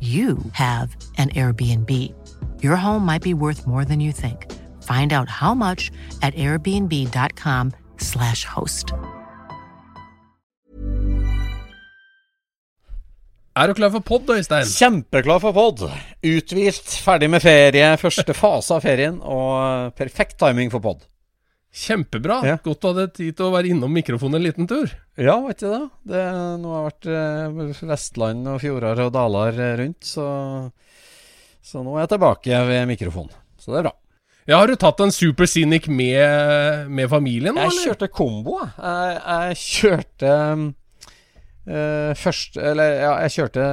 you have an Airbnb. Your home might be worth more than you think. Find out how much at airbnb.com/slash host. Er du klar for pod, Øystein? Kjempeklar for pod. Uthvilt, ferdig med ferie, første fase av ferien, og perfekt timing for pod. Kjempebra. Ja. Godt du hadde tid til å være innom mikrofonen en liten tur. Ja, vet ikke det. det nå har det vært eh, Vestland og fjorder og daler eh, rundt, så, så nå er jeg tilbake ved mikrofonen. Så det er bra. Ja, Har du tatt en Super Scenic med, med familien? nå, Jeg eller? kjørte kombo, jeg. Jeg, jeg kjørte eh, først Eller ja, jeg kjørte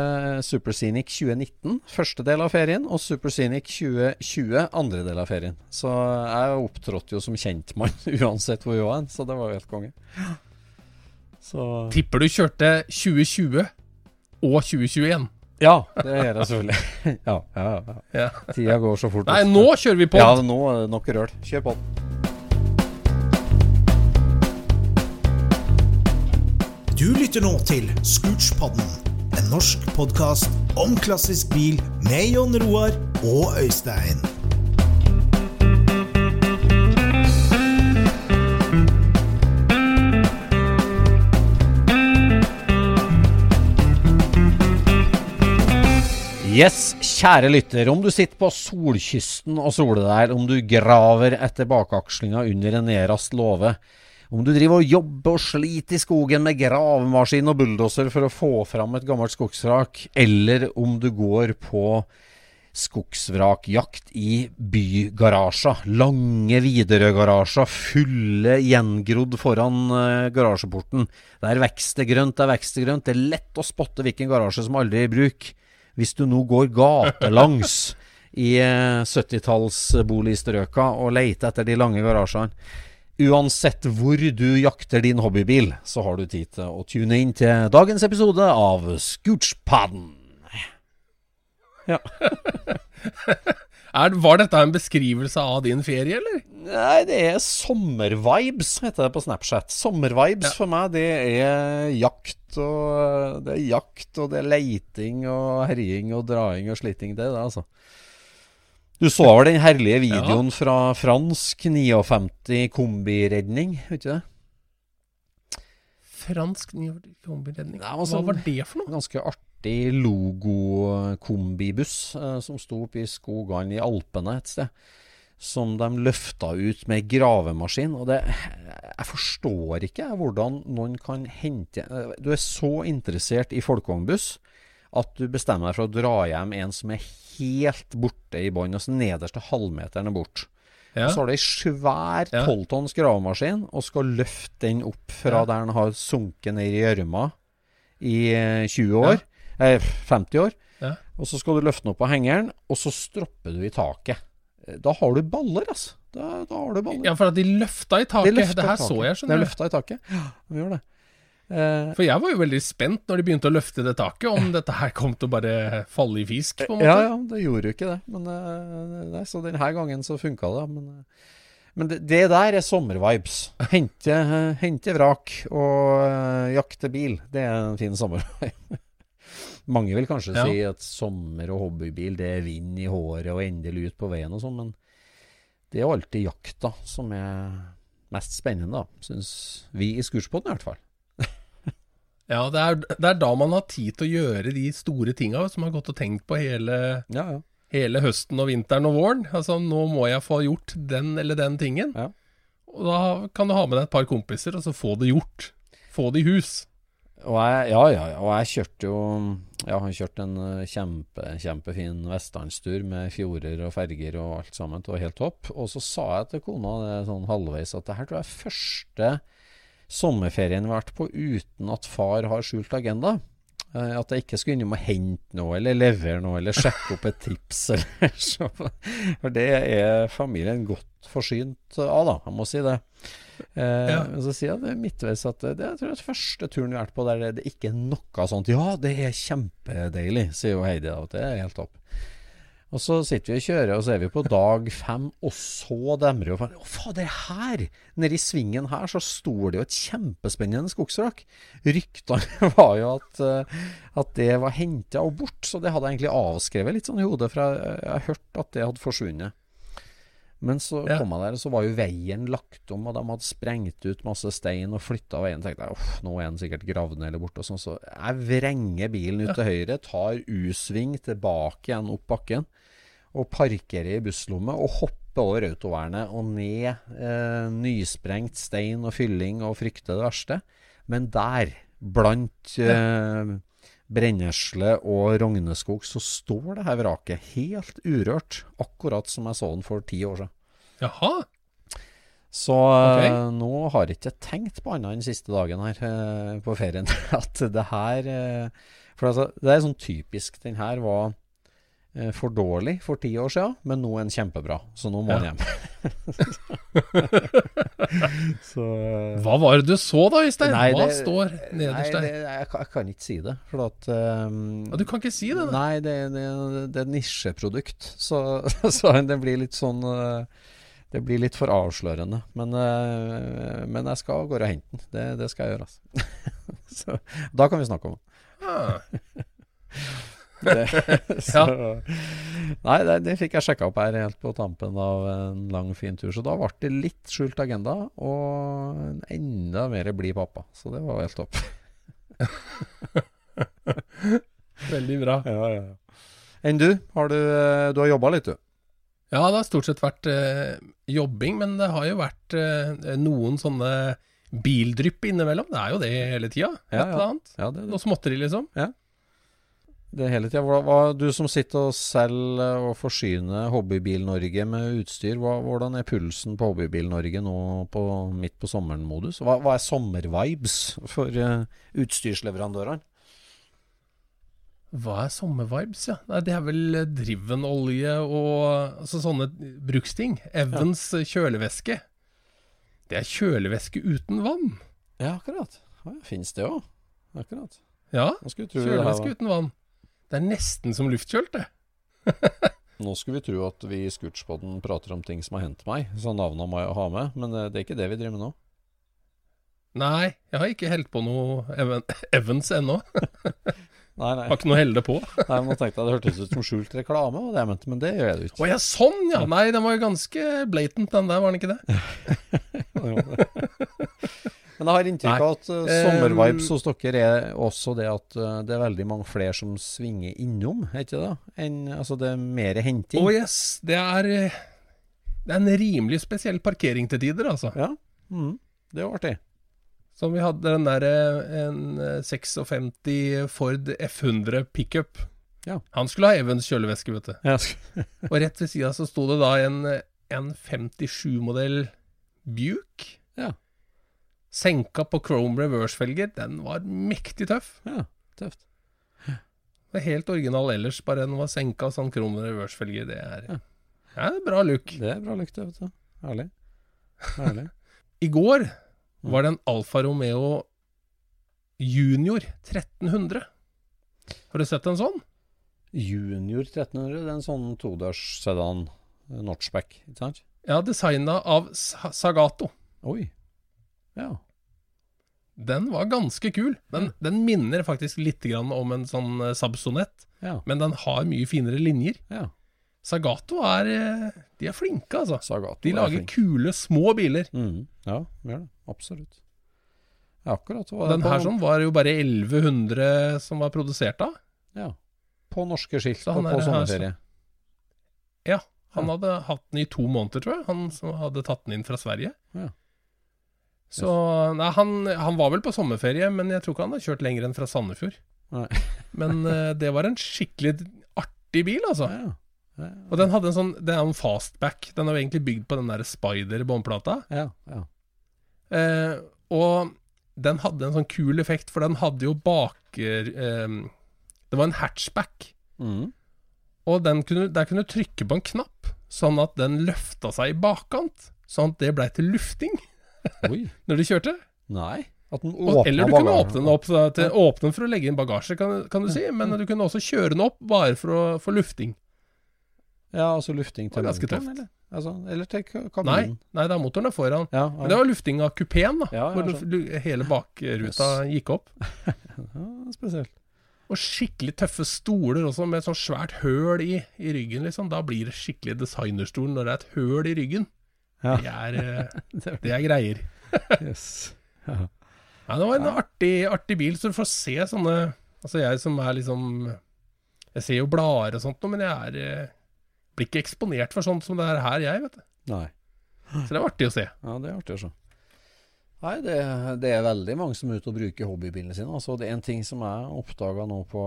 Super Scenic 2019, første del av ferien, og Super Scenic 2020, andre del av ferien. Så jeg opptrådte jo som kjentmann uansett hvor jeg var hen, så det var jo helt konge. Så Tipper du kjørte 2020 og 2021. Ja, det gjør jeg selvfølgelig. ja, ja, ja. Ja. Tida går så fort. Nei, nå kjører vi på! Ja, nå er det nok rørt. Kjør på. Du lytter nå til Scootspodden, en norsk podkast om klassisk bil med Jon Roar og Øystein. Yes, kjære lytter. Om du sitter på solkysten og soler deg, om du graver etter bakakslinga under en nedrast låve, om du driver og jobber og sliter i skogen med gravemaskin og bulldoser for å få fram et gammelt skogsvrak, eller om du går på skogsvrakjakt i bygarasjer. Lange Widerøe-garasjer, fulle gjengrodd foran uh, garasjeporten. Der vokser det grønt, der vokser det grønt. Det er lett å spotte hvilken garasje som aldri er i bruk. Hvis du nå går gatelangs i uh, 70-tallsboligstrøka og leter etter de lange garasjene Uansett hvor du jakter din hobbybil, så har du tid til å tune inn til dagens episode av Scootspodden. Ja. Er, var dette en beskrivelse av din ferie, eller? Nei, det er sommervibes, heter det på Snapchat. Sommervibes Ja. for meg, det er jakt og Det er jakt og det er leiting og herjing og draing og sliting. Det er det, altså. Du så vel den herlige videoen fra fransk 59 kombiredning, vet du det? Fransk kombiredning. Hva var sånn- var det for noe? Ganske artig logo-kombibuss eh, som sto oppe i skogene i Alpene et sted. Som de løfta ut med gravemaskin. Og det Jeg forstår ikke hvordan noen kan hente eh, Du er så interessert i folkevognbuss at du bestemmer deg for å dra hjem en som er helt borte i bånn, altså nederste halvmeteren er bort. Ja. Så har du ei svær Ja. tolvtonns gravemaskin og skal løfte den opp fra Ja. der den har sunket ned i gjørma i eh, 20 år, eh, 50 år. Ja. Og så skal du løfte den opp på hengeren, og så stropper du i taket. Eh, Da har du baller, altså. Da, da har du baller. Ja, for at de løfta i De taket. løfter det her taket. så jeg, skjønner du. De løfta i taket. Ja, de gjør det. Eh, For jeg var jo veldig spent når de begynte å løfte det taket, om dette her kom til å bare falle i fisk, på en måte. Ja, ja, det gjorde jo ikke det. Men, eh, nei, så denne gangen så funka det. Men, eh, men det, det der er sommervibes. Hente, hente vrak og jakte bil. Det er en fin sommervibe. Mange vil kanskje Ja. si at sommer- og hobbybil det er vind i håret og endelig ut på veien og sånn, men det er jo alltid jakta som er mest spennende, da. Syns vi i Scootspoden i hvert fall. Ja, det er, det er da man har tid til å gjøre de store tinga som man har gått og tenkt på hele, Ja, ja. hele høsten og vinteren og våren. Altså, nå må jeg få gjort den eller den tingen. Ja. Og da kan du ha med deg et par kompiser, og så få det gjort. Få det i hus. Og jeg, ja, ja, ja, og jeg kjørte jo Jeg har kjørt en eh, kjempe, kjempefin vestlandstur med fjorder og ferger og alt sammen. Det var helt topp. Og så sa jeg til kona det sånn halvveis at det her tror jeg er første sommerferien vært på uten at far har skjult agenda. Eh, At jeg ikke skulle innom og hente noe, eller levere noe, eller sjekke opp et tips. Eller så. For det er familien godt forsynt av, da. Jeg må si det. Eh, Ja. Så sier jeg det midtveis at det, er tror jeg første turen vi har vært på der det ikke er noe sånt. Ja, det er kjempedeilig, sier jo Heidi. da, Det er helt topp. Og så sitter vi og kjører, og så er vi på dag fem, og så demrer det. Å, fader, her! Nede i svingen her så står det jo et kjempespennende skogsvrak. Ryktene var jo at, eh, at det var henta og bort, så det hadde jeg egentlig avskrevet litt sånn i hodet, for jeg, jeg har hørt at det hadde forsvunnet. Men så Ja. kom jeg der, og så var jo veien lagt om, og de hadde sprengt ut masse stein og flytta veien. tenkte jeg uff, nå er den sikkert gravd ned eller borte. Og sånn, så jeg vrenger bilen ut til høyre, tar U-sving tilbake igjen opp bakken, og parkerer i busslommet og hopper over autovernet og ned eh, nysprengt stein og fylling og frykter det verste. Men der, blant eh, brennesle og rogneskog, så står det her vraket helt urørt, akkurat som jeg så den for ti år siden. Jaha. Så okay. Nå har jeg ikke tenkt på annet enn siste dagen her eh, på ferien. At det her eh, For altså, det er sånn typisk. Den her var eh, for dårlig for ti år siden, men nå er den kjempebra. Så nå må Ja. den hjem. så eh, Hva var det du så da, Øystein? Hva det- står nederst der? jeg, jeg kan ikke si det. For at um, Ja, du kan ikke si det, da. Nei, det, det, det er nisjeprodukt. Så, så den blir litt sånn eh, Det blir litt for avslørende. Men, eh, men jeg skal av gårde og hente den. Det, det skal jeg gjøre. Altså. så, da kan vi snakke om det. Ah. det. så, Nei, det, det fikk jeg sjekka opp her helt på tampen av en lang, fin tur. Så da ble det litt skjult agenda, og enda mer blid pappa. Så det var helt topp. Veldig bra. Ja, ja. Enn du? Har du, eh, du har jobba litt, du? Ja, det har stort sett vært eh, jobbing, men det har jo vært eh, noen sånne bildrypp innimellom. Det er jo det hele tida. Et Ja, ja. eller annet. Ja, det, det. Noe småtteri, liksom. Det hele tida. Du som sitter og selger og forsyner Hobbybil-Norge med utstyr, hva, hvordan er pulsen på Hobbybil-Norge nå på, midt på sommeren-modus? Hva, hva er sommervibes for uh, utstyrsleverandørene? Hva er sommervibes, ja? Nei, det er vel eh, drivenolje og altså, sånne bruksting. Evans ja. kjølevæske. Det er kjølevæske uten vann. Ja, akkurat. Ja, Fins det òg? Akkurat. Ja, kjølevæske uten vann. Det er nesten som luftkjølt, det. nå skulle vi tro at vi i Scootspoden prater om ting som har hendt meg, så navnene må jeg ha med. Men eh, det er ikke det vi driver med nå. Nei, jeg har ikke helt på noe Evan Evans ennå. Nei, nei. Har ikke noe helle på. nei men nå tenkte jeg det hørtes ut som skjult reklame, og det jeg mente, men det gjør jeg det ikke. Å ja, sånn ja! Nei, den var jo ganske blatant, den der, var den ikke det? Men jeg har inntrykk av at uh, sommervibes Um, hos dere er også det at uh, det er veldig mange flere som svinger innom, er ikke det? Enn, altså det er mer henting. Å yes, det er eh, Det er en rimelig spesiell parkering til tider, altså. Ja, mm, det er jo artig. Som vi hadde den derre en eh, 56 Ford F100 pickup. Ja. Han skulle ha Evans kjøleveske, vet du. Ja, Og rett ved sida så sto det da en, en 57-modell Buke. Ja. Senka på chrome reverse-felger. Den var mektig tøff. ja tøft. Det er helt original ellers, bare den var senka sånn chrome reverse-felger. Det er Ja. ja, bra look. Det er bra look, det, vet du. Herlig. Herlig. I går. Var det en Alfa Romeo Junior 1300. Har du sett en sånn? Junior 1300, det er en sånn todørs sedan eh, notchback, ikke sant? Ja, designa av Sagato. Oi. Ja. Den var ganske kul. Den, den minner faktisk litt grann om en sånn eh, Sabsonett, Ja. men den har mye finere linjer. ja. Sagato er eh, De er flinke, altså. Sagato. De er lager kule, små biler. Mm. Ja, gjør det. Absolutt. Ja, akkurat. Den her sånn var jo bare 1100 som var produsert av. Ja. På norske skilt og på er sommerferie. Ja, han Ja. hadde hatt den i to måneder, tror jeg. Han som hadde tatt den inn fra Sverige. Ja. Så Nei, han, han var vel på sommerferie, men jeg tror ikke han har kjørt lenger enn fra Sandefjord. Nei. Men uh, det var en skikkelig artig bil, altså. Ja. Ja. Og den hadde en sånn Det er en fastback. Den er jo egentlig bygd på den der Spider-båndplata. Ja, ja. Eh, og den hadde en sånn kul effekt, for den hadde jo baker eh, Det var en hatchback. Mm. Og den kunne, der kunne du trykke på en knapp, sånn at den løfta seg i bakkant. Sånn at det blei til lufting når du kjørte. Nei. Og, eller du kunne åpne den opp, til, åpne for å legge inn bagasje, kan, kan du si. Men du kunne også kjøre den opp bare for å få lufting. Ja, altså lufting til ganske tøft. eller? Altså, eller til kabinen? Nei, nei, det er motoren er foran. Ja, Men det var lufting av kupeen, da. Ja, ja, hvor sånn. du, hele bakruta gikk opp. ja, spesielt. Og skikkelig tøffe stoler også, med et sånn svært høl i, i ryggen, liksom. Da blir det skikkelig designerstol når det er et høl i ryggen. Ja. Det, er, eh, det er greier. Yes. Ja. Nei, det var en artig, artig bil, så du får se sånne Altså jeg som er liksom Jeg ser jo blader og sånt nå, men jeg er eh, blir ikke eksponert for sånt som det er her, jeg, vet du. Nei. Så det er artig å se. Ja, det er artig å se. Nei, det, det er veldig mange som er ute og bruker hobbybilene sine. Altså, det er en ting som jeg oppdaga nå på,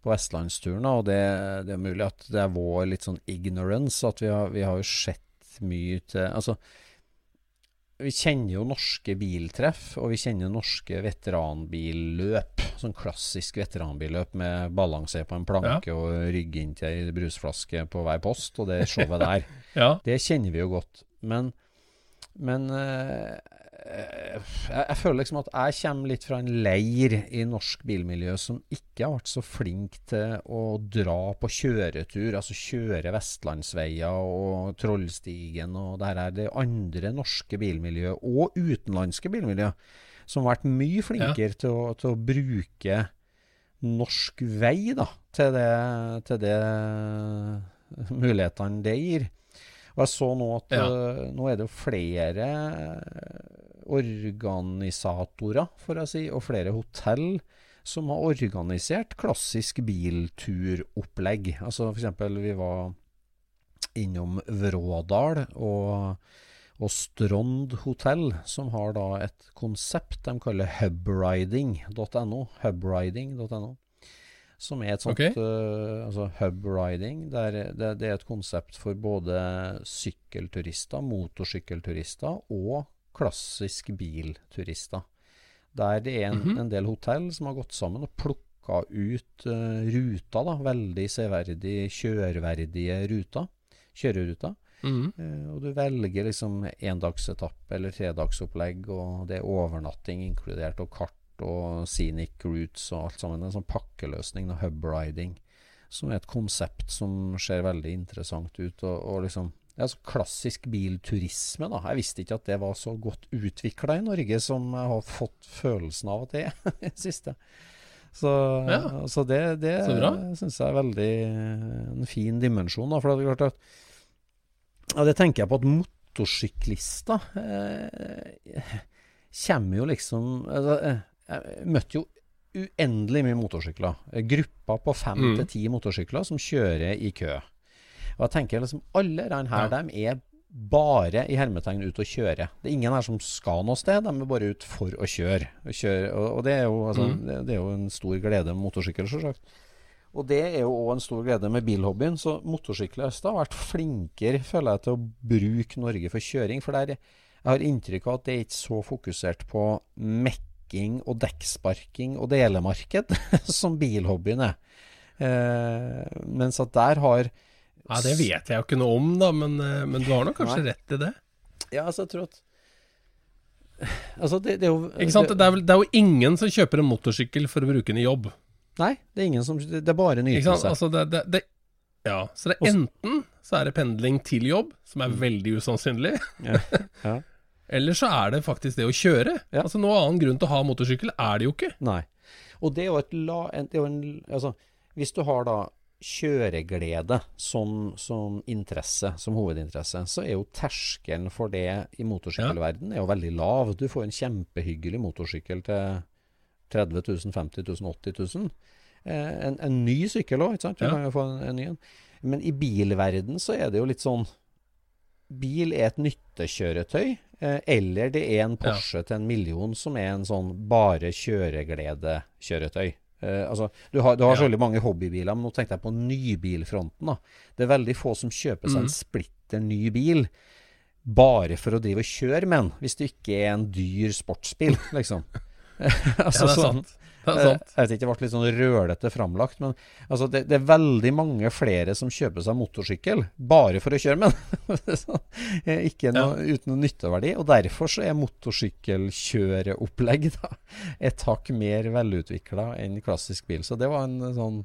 på vestlandsturen, og det, det er mulig at det er vår litt sånn ignorance, at vi har, vi har jo sett mye til Altså, vi kjenner jo norske biltreff, og vi kjenner norske veteranbilløp. Sånn klassisk veteranbilløp med balanse på en planke og rygge inn til ei brusflaske på hver post, og det showet der. Ja. Det kjenner vi jo godt. Men, men eh, jeg, jeg føler liksom at jeg kommer litt fra en leir i norsk bilmiljø som ikke har vært så flink til å dra på kjøretur, altså kjøre vestlandsveier og Trollstigen og det her er det andre norske bilmiljø, og utenlandske bilmiljø, som har vært mye flinkere til, å, til å bruke norsk vei da, til det, til det mulighetene det gir. Og jeg så nå at Ja. øh, nå er det jo flere organisatorer, for å si, og flere hotell som har organisert klassisk bilturopplegg. Altså eksempel, vi var innom Vrådal og, og Strond hotell, som har da et konsept de kaller hubriding.no. Hubriding.no. Som er et sånt okay. uh, altså hubriding. Der, det, det er et konsept for både sykkelturister, motorsykkelturister og klassisk bilturister. Der det er en, Mhm. en del hotell som har gått sammen og plukka ut uh, ruter, da, veldig severdig kjørverdige ruter, kjøreruter. Mm -hmm. uh, og du velger liksom endagsetappe eller tredagsopplegg, og det er overnatting inkludert, og kart og scenic routes og alt sammen. En sånn pakkeløsning, og hubriding, som er et konsept som ser veldig interessant ut. Og, og liksom det er altså klassisk bilturisme, da. Jeg visste ikke at det var så godt utvikla i Norge som jeg har fått følelsen av at det er i det siste. Så, Ja. så det, det syns jeg er veldig en fin dimensjon. Da, for det er klart at ja, det tenker jeg på at motorsyklister eh, kommer jo liksom altså, eh, Jeg møtte jo uendelig mye motorsykler. Grupper på fem Mm. til ti motorsykler som kjører i kø. Og jeg tenker liksom alle de her, Ja. de er bare i hermetegn ute og kjøre. Det er ingen her som skal noe sted, de er bare ut for å kjøre. Og, kjøre, og, og det, er jo, altså, Mm. det, det er jo en stor glede med motorsykkel, selvsagt. Og det er jo òg en stor glede med bilhobbyen. Så motorsyklister har vært flinkere, føler jeg, til å bruke Norge for kjøring. For der, jeg har inntrykk av at det er ikke så fokusert på mekking og dekksparking og delemarked som bilhobbyen er. Eh, mens at der har Ja, det vet jeg jo ikke noe om, da, men, eh, men du har nok kanskje Nei. rett i det. Ja, altså, jeg tror at Altså, det, det er jo Ikke sant? Det er, vel, det er jo ingen som kjøper en motorsykkel for å bruke den i jobb. Nei, det er ingen som Det er bare Ikke sant? Altså det, det, det, ja, så det er enten så er det pendling til jobb, som er veldig usannsynlig, Ja. Ja. eller så er det faktisk det å kjøre. Ja. Altså Noe annen grunn til å ha motorsykkel er det jo ikke. Nei. Og det er jo et la... Det er jo en, altså, hvis du har da kjøreglede som, som interesse, som hovedinteresse, så er jo terskelen for det i motorsykkelverden er jo veldig lav. Du får en kjempehyggelig motorsykkel til 30 000, 50 000, 80 000. Eh, en, en ny sykkel òg, ikke sant? Du Ja. kan jo få en, en ny en. Men i bilverden så er det jo litt sånn Bil er et nyttekjøretøy, eh, eller det er en Porsche til en million som er en sånn bare kjøregledekjøretøy. Eh, altså, du har, du har Ja. så veldig mange hobbybiler, men nå tenkte jeg på nybilfronten. da. Det er veldig få som kjøper seg en Mhm. splitter ny bil bare for å drive og kjøre med den, hvis det ikke er en dyr sportsbil, liksom. altså, ja, det er sånn- sant. Det er Eh, sant. Jeg vet ikke, det ble litt sånn rølete framlagt, men altså, det, det er veldig mange flere som kjøper seg motorsykkel bare for å kjøre med den. Ikke noe, uten noe nytteverdi. Og derfor så er motorsykkelkjøreopplegg da, et hakk mer velutvikla enn klassisk bil. Så det var en sånn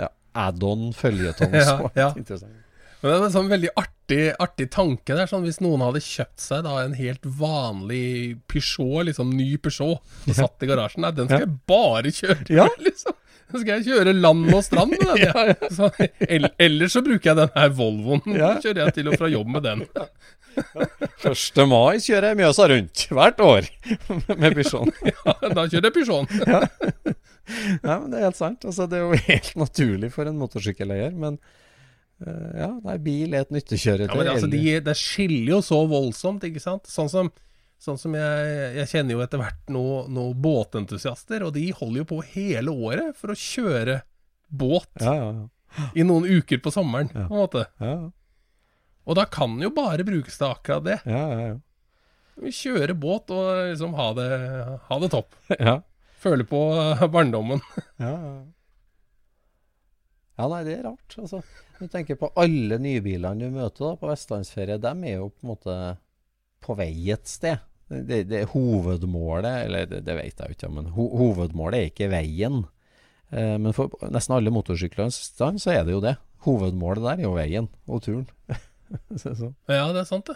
ja, add-on føljetong. Ja, ja. interessant. Men det er en sånn veldig artig, artig tanke der. Sånn, hvis noen hadde kjøpt seg da en helt vanlig Peugeot, liksom ny Peugeot, og satt i garasjen Nei, den skal jeg bare kjøre, Ja. liksom. Den skal jeg kjøre land og strand med den. Ja. Så, ellers så bruker jeg den her Volvoen. Ja. Kjører jeg til og fra jobb med den. 1. mai kjører jeg Mjøsa rundt hvert år med Peugeot. Ja, da kjører jeg Peugeot. Ja, men det er helt sant. Altså, det er jo helt naturlig for en motorsykkeleier, men ja, nei, bil er et nyttekjøretøy. Ja, men altså, de, Det skiller jo så voldsomt, ikke sant? Sånn som, sånn som jeg, jeg kjenner jo etter hvert noen noe båtentusiaster, og de holder jo på hele året for å kjøre båt ja, ja, ja. i noen uker på sommeren, på en måte. ja, Og da kan jo bare brukes til akkurat det. ja, ja, ja. Kjøre båt og liksom ha det, ha det topp. ja. Føle på eh, barndommen. Ja, ja. ja, nei, det er rart. Altså, du tenker på alle nybilene du møter da, på vestlandsferie, de er jo på en måte på vei et sted. Det, det er hovedmålet, eller det, det vet jeg ikke, men ho hovedmålet er ikke veien. Eh, men for nesten alle motorsyklenes stand så er det jo det. Hovedmålet der er jo veien og turen. Ja, det er sant, det.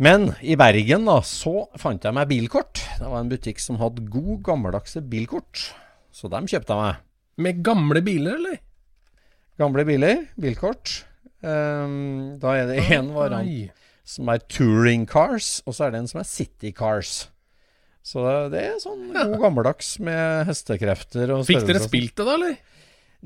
Men i Bergen da, så fant jeg meg bilkort. Det var en butikk som hadde god gammeldagse bilkort. Så dem kjøpte jeg meg. Med gamle biler, eller? Gamle biler, bilkort. Um, da er det én variant som er touring cars, og så er det en som er city cars. Så det er sånn god gammeldags med hestekrefter og Fikk dere spilt det, da, eller?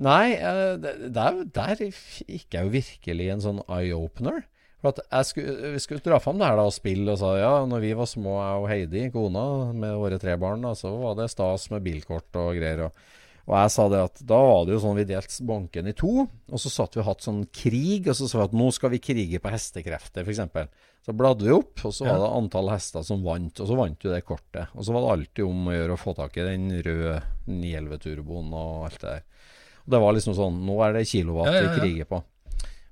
Nei, eh, der, der fikk jeg jo virkelig en sånn eye-opener. For at skulle, Vi skulle dra fram det her da og spille, og sa ja, når vi var små, jeg og Heidi, kona, med våre tre barn, da, så var det stas med bilkort og greier. Og, og jeg sa det at da var det jo sånn vi delte banken i to, og så satt vi og hatt sånn krig, og så sa vi at nå skal vi krige på hestekrefter, f.eks. Så bladde vi opp, og så var det antall hester som vant, og så vant du det kortet. Og så var det alltid om å gjøre å få tak i den røde 911 turboen og alt det der. Og det var liksom sånn Nå er det kilowatt Ja, ja, ja. vi kriger på.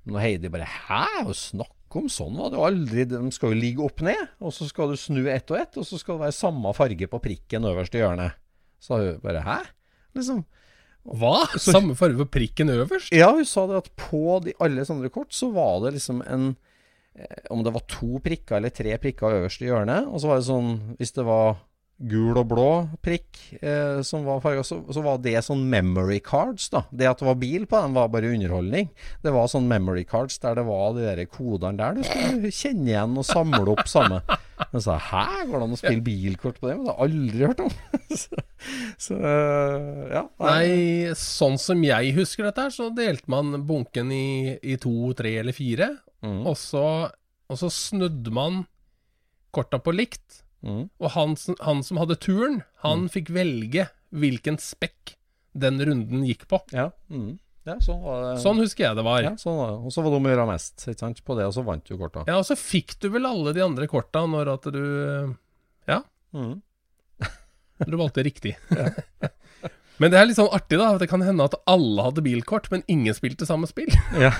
Men Heidi bare Hæ? og snakk om sånn var det jo aldri. De skal jo ligge opp ned, og så skal du snu ett og ett, og så skal det være samme farge på prikken øverst i hjørnet. Så hun bare Hæ? Liksom. Hva? Samme farge på prikken øverst? Ja, hun sa det at på de alle sånne kort så var det liksom en eh, Om det var to prikker eller tre prikker øverst i hjørnet, og så var det sånn Hvis det var gul og blå prikk eh, som var farga, så, så var det sånn memory cards, da. Det at det var bil på den, var bare underholdning. Det var sånn memory cards der det var de der kodene der du skulle kjenne igjen og samle opp samme. Men så hæ, går det an å spille bilkort på det? Men det har jeg aldri hørt om. så, så eh, ja. Nei, sånn som jeg husker dette her, så delte man bunken i, i to, tre eller fire. Mm, Og så, og så snudde man korta på likt. Mm. Og han, han som hadde turen, han fikk velge hvilken spekk den runden gikk på. Ja, mm. ja sånn var det. Sånn husker jeg det var. Ja, sånn var det. Og så var det om å gjøre mest sant? på det, og så vant du korta. Ja, og så fikk du vel alle de andre korta når at du Ja, Mm. du valgte riktig. Men det er litt sånn artig, da. at Det kan hende at alle hadde bilkort, men ingen spilte samme spill. Ja.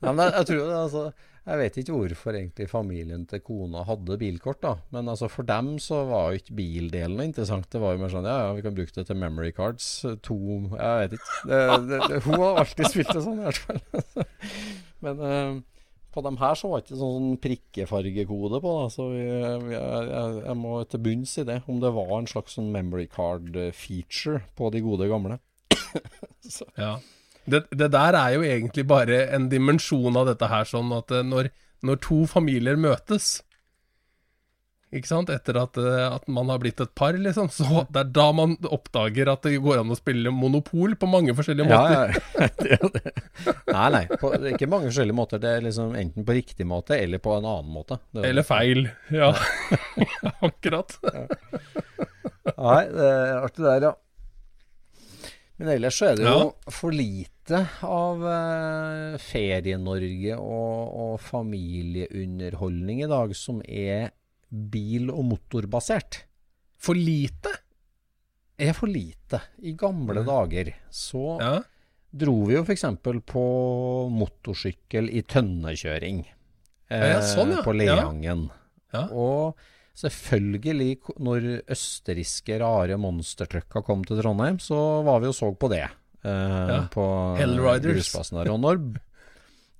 Nei, men jeg, jeg tror det, altså Jeg vet ikke hvorfor egentlig familien til kona hadde bilkort, da. Men altså for dem så var jo ikke bildelen interessant. Det var jo mer sånn ja, ja, vi kan bruke det til memory cards. To Jeg vet ikke. Det, det, det, hun har alltid spilt det sånn, i hvert fall. Men uh, på dem her så var det ikke sånn prikkefargekode på, da. Så vi, vi, jeg, jeg, må til bunns i det. Om det var en slags sånn memory card feature på de gode gamle. ja. Det, det, der er jo egentlig bare en dimensjon av dette her, sånn at når, når to familier møtes ikke sant? Etter at, at, man har blitt et par, liksom. Så det er da man oppdager at det går an å spille monopol på mange forskjellige måter. Ja, ja. Det det. Nei, nei. På, ikke mange forskjellige måter. Det er liksom enten på riktig måte eller på en annen måte. eller feil. Ja. Akkurat. Nei, det er artig der, ja. Men ellers så er det jo for lite av eh, Ferie-Norge og, og, familieunderholdning i dag som er bil- og motorbasert. For lite? Er for lite. I gamle mm. dager så ja. dro vi jo f.eks. på motorsykkel i tønnekjøring. Eh, ja, sånn, ja. På Leangen. Og Selvfølgelig, når østerrikske rare monstertrucker kom til Trondheim, så var vi og så på det. Eh, ja. På grusplassen der. Og når,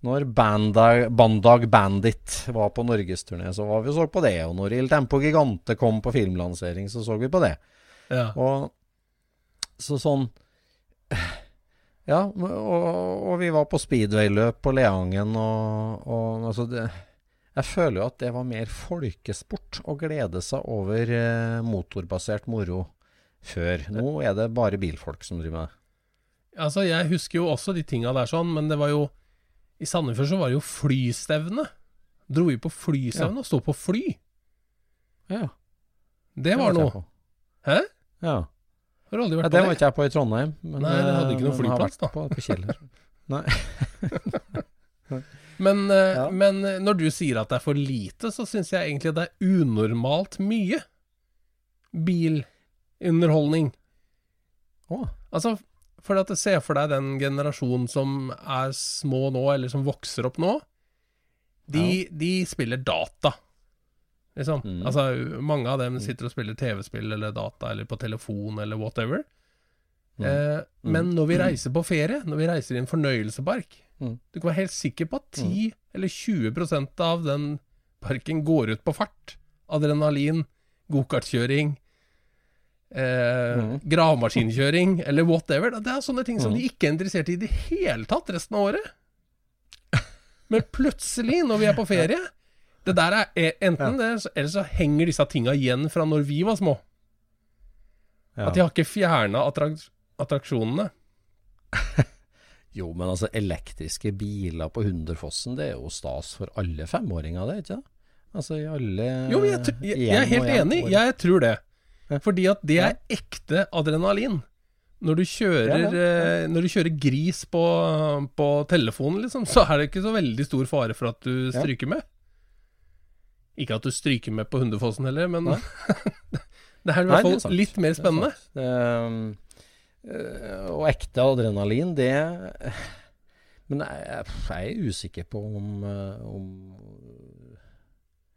når Bandag, Bandag, Bandit var på norgesturné, så var vi og så på det. Og når Il Tempo Gigante kom på filmlansering, så så vi på det. Ja. Og så sånn Ja, og, og vi var på speedwayløp på Leangen, og, og altså det jeg føler jo at det var mer folkesport å glede seg over eh, motorbasert moro før. Nå er det bare bilfolk som driver med det. Altså, jeg husker jo også de tinga der sånn, men det var jo I Sandefjord så var det jo flystevne. Dro vi på flystevne ja. og sto på fly. Ja. Det, det var noe. Hæ? Ja. Har aldri vært ja, det? Var ikke jeg på i Trondheim. Men, Nei, det hadde ikke noen flyplass, da. På, på Kjeller. Nei. Men, eh, ja. men, eh, når du sier at det er for lite, så syns jeg egentlig det er unormalt mye bilunderholdning. Oh. Altså, for at Se for deg den generasjonen som er små nå, eller som vokser opp nå. De, ja. de spiller data, liksom. Mm. Altså, mange av dem sitter og spiller TV-spill eller data, eller på telefon, eller whatever. Mm. Eh, mm. Men når vi reiser på ferie, når vi reiser i en fornøyelsespark, Mm. Du kan være helt sikker på at 10 mm. eller 20% av den parken går ut på fart. Adrenalin, gokartkjøring, eh, mm. gravemaskinkjøring eller whatever. Det er sånne ting som de mm. ikke er interessert i i det hele tatt resten av året. Men plutselig, når vi er på ferie Det der er e, enten det, eller så henger disse tinga igjen fra når vi var små. At de har ikke fjerna attrak attraksjonene. Jo, men altså elektriske biler på Hunderfossen, det er jo stas for alle femåringer, det, ikke det? Altså i alle Jo, jeg, jeg, jeg er helt enig, jeg tror det. Fordi at det er ekte adrenalin. Når du kjører, ja, ja, ja. Eh, når du kjører gris på, på, telefonen, liksom, så er det ikke så veldig stor fare for at du stryker med. Ikke at du stryker med på Hundefossen heller, men det er i hvert fall litt mer spennende. Eh, og ekte adrenalin, det Men jeg, jeg er usikker på om, eh, om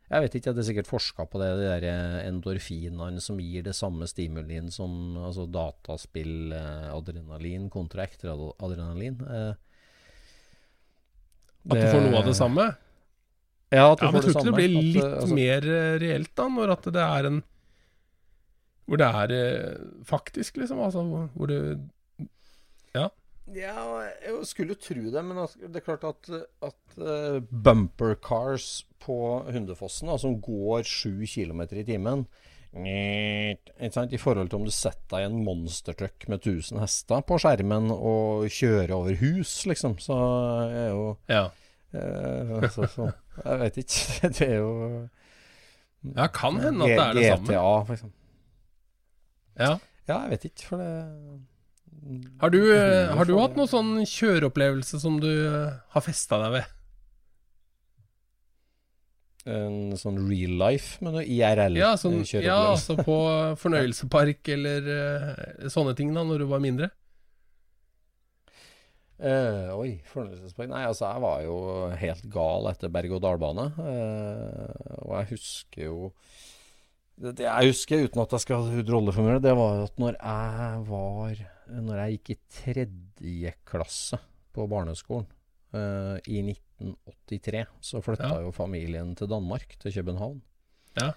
jeg vet ikke, det er sikkert forska på det, de der eh, endorfinene som gir det samme stimulien som altså dataspill, adrenalin kontra ekte adrenalin. Eh, at du får noe av det samme? Ja, at du ja, får det samme. Jeg tror ikke det blir litt at, altså, mer reelt, da, når at det er en hvor det er eh, faktisk, liksom. Altså, hvor du Ja. Ja, jeg skulle tro det, men altså, det er klart at, at uh, bumper cars på Hundefossen, som går 7 km i timen I forhold til om du setter deg i en monstertruck med 1000 hester på skjermen og kjører over hus, liksom, så er jo Ja. eh, så, så, jeg vet ikke. Det er jo Ja, kan hende at det er det samme. GTA, eksempel. Ja. ja, jeg vet ikke, for det Har du, eh, har du hatt noen sånn kjøreopplevelse som du eh, har festa deg ved? En sånn real life, med noe IRL-kjøreopplevelse? Ja, sånn, ja, altså på fornøyelsespark eller uh, sånne ting da, når du var mindre? Uh, oi, fornøyelsespark Nei, altså, jeg var jo helt gal etter berg-og-dal-bane. Uh, og jeg husker jo det, jeg husker, uten at jeg skal ha rolleformulere, det var jo at når jeg var Når jeg gikk i tredje klasse på barneskolen uh, i 1983, så flytta Ja. jo familien til Danmark, til København. Ja.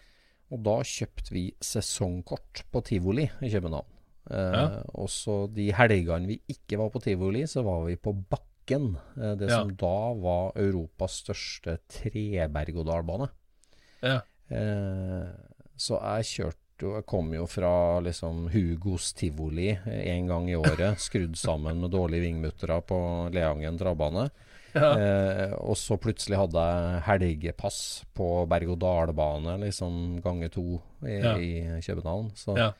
Og da kjøpte vi sesongkort på tivoli i København. Uh, Ja. Og så de helgene vi ikke var på tivoli, så var vi på Bakken. Uh, det som da var Europas største treberg-og-dal-bane. Ja. Eh, så jeg kjørte jo Jeg kom jo fra liksom Hugos tivoli én gang i året, skrudd sammen med dårlige vingmuttere på Leangen travbane. Ja. Eh, og så plutselig hadde jeg helgepass på berg-og-dal-bane, liksom gange to i, Ja. i København. Så Ja.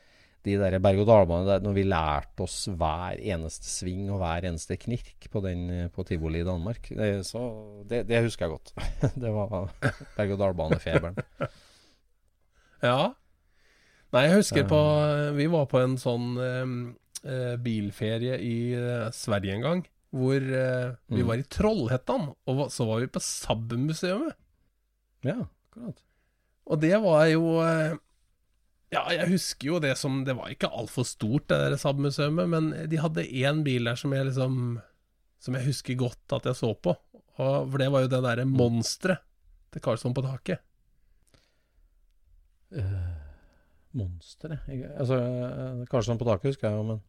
de der berg-og-dal-banene når vi lærte oss hver eneste sving og hver eneste knirk på den eh, på tivoli i Danmark, det, så det, det husker jeg godt. det var berg-og-dal-banefeberen. Ja. Nei, jeg husker på Vi var på en sånn eh, eh, bilferie i eh, Sverige en gang. Hvor eh, vi Mm. var i Trollhättan, og så var vi på Saab-museet. Ja, akkurat. Og det var jo eh, Ja, jeg husker jo det som Det var ikke altfor stort, det der Saab-museet, men de hadde én bil der som jeg liksom Som jeg husker godt at jeg så på. Og, for det var jo det derre monsteret til Karlsson på taket. Uh, Monsteret Jeg- Altså, eh, Karlsson på taket husker jeg jo, men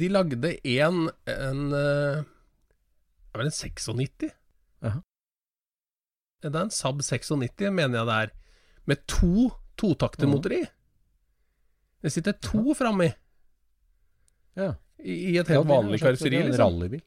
De lagde en En Det Det var en 96. Aha. Det er en Saab 96, mener jeg det er. Med to totaktermotor i. Det sitter to framme ja. i, i et helt er vanlig karosseri. er Liksom. rallybil.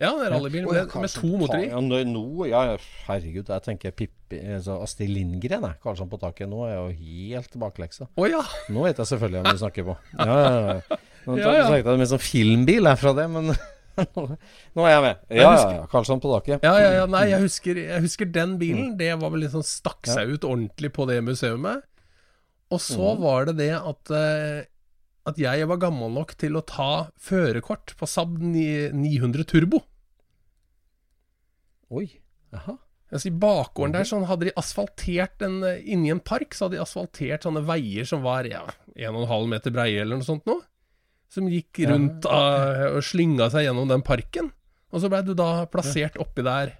Ja, det er rallybil ja, med, med to motorer Ja, nå, ja, herregud, jeg tenker Pippi altså Astrid Lindgren, jeg. Karlsson på taket. Nå er jeg jo helt bakleksa. Oh, ja! Nå vet jeg selvfølgelig hvem du snakker på. Ja, ja, ja. Nå Ja, ja. snakket jeg med sånn filmbil her fra det, men nå, er jeg med. Ja, Jeg ja, husker- ja. Karlsson på taket. Ja, ja, ja, nei, jeg husker, jeg husker den bilen. Det var vel liksom stakk seg ut ordentlig på det museet. Og så var det det at eh, At jeg var gammel nok til å ta førerkort på Saab 900 Turbo. Oi. Aha. Altså I bakgården der sånn hadde de asfaltert en eh, Inni en park så hadde de asfaltert sånne veier som var ja, 1,5 meter breie eller noe sånt noe. Som gikk rundt av, og slynga seg gjennom den parken. Og så blei du da plassert oppi der.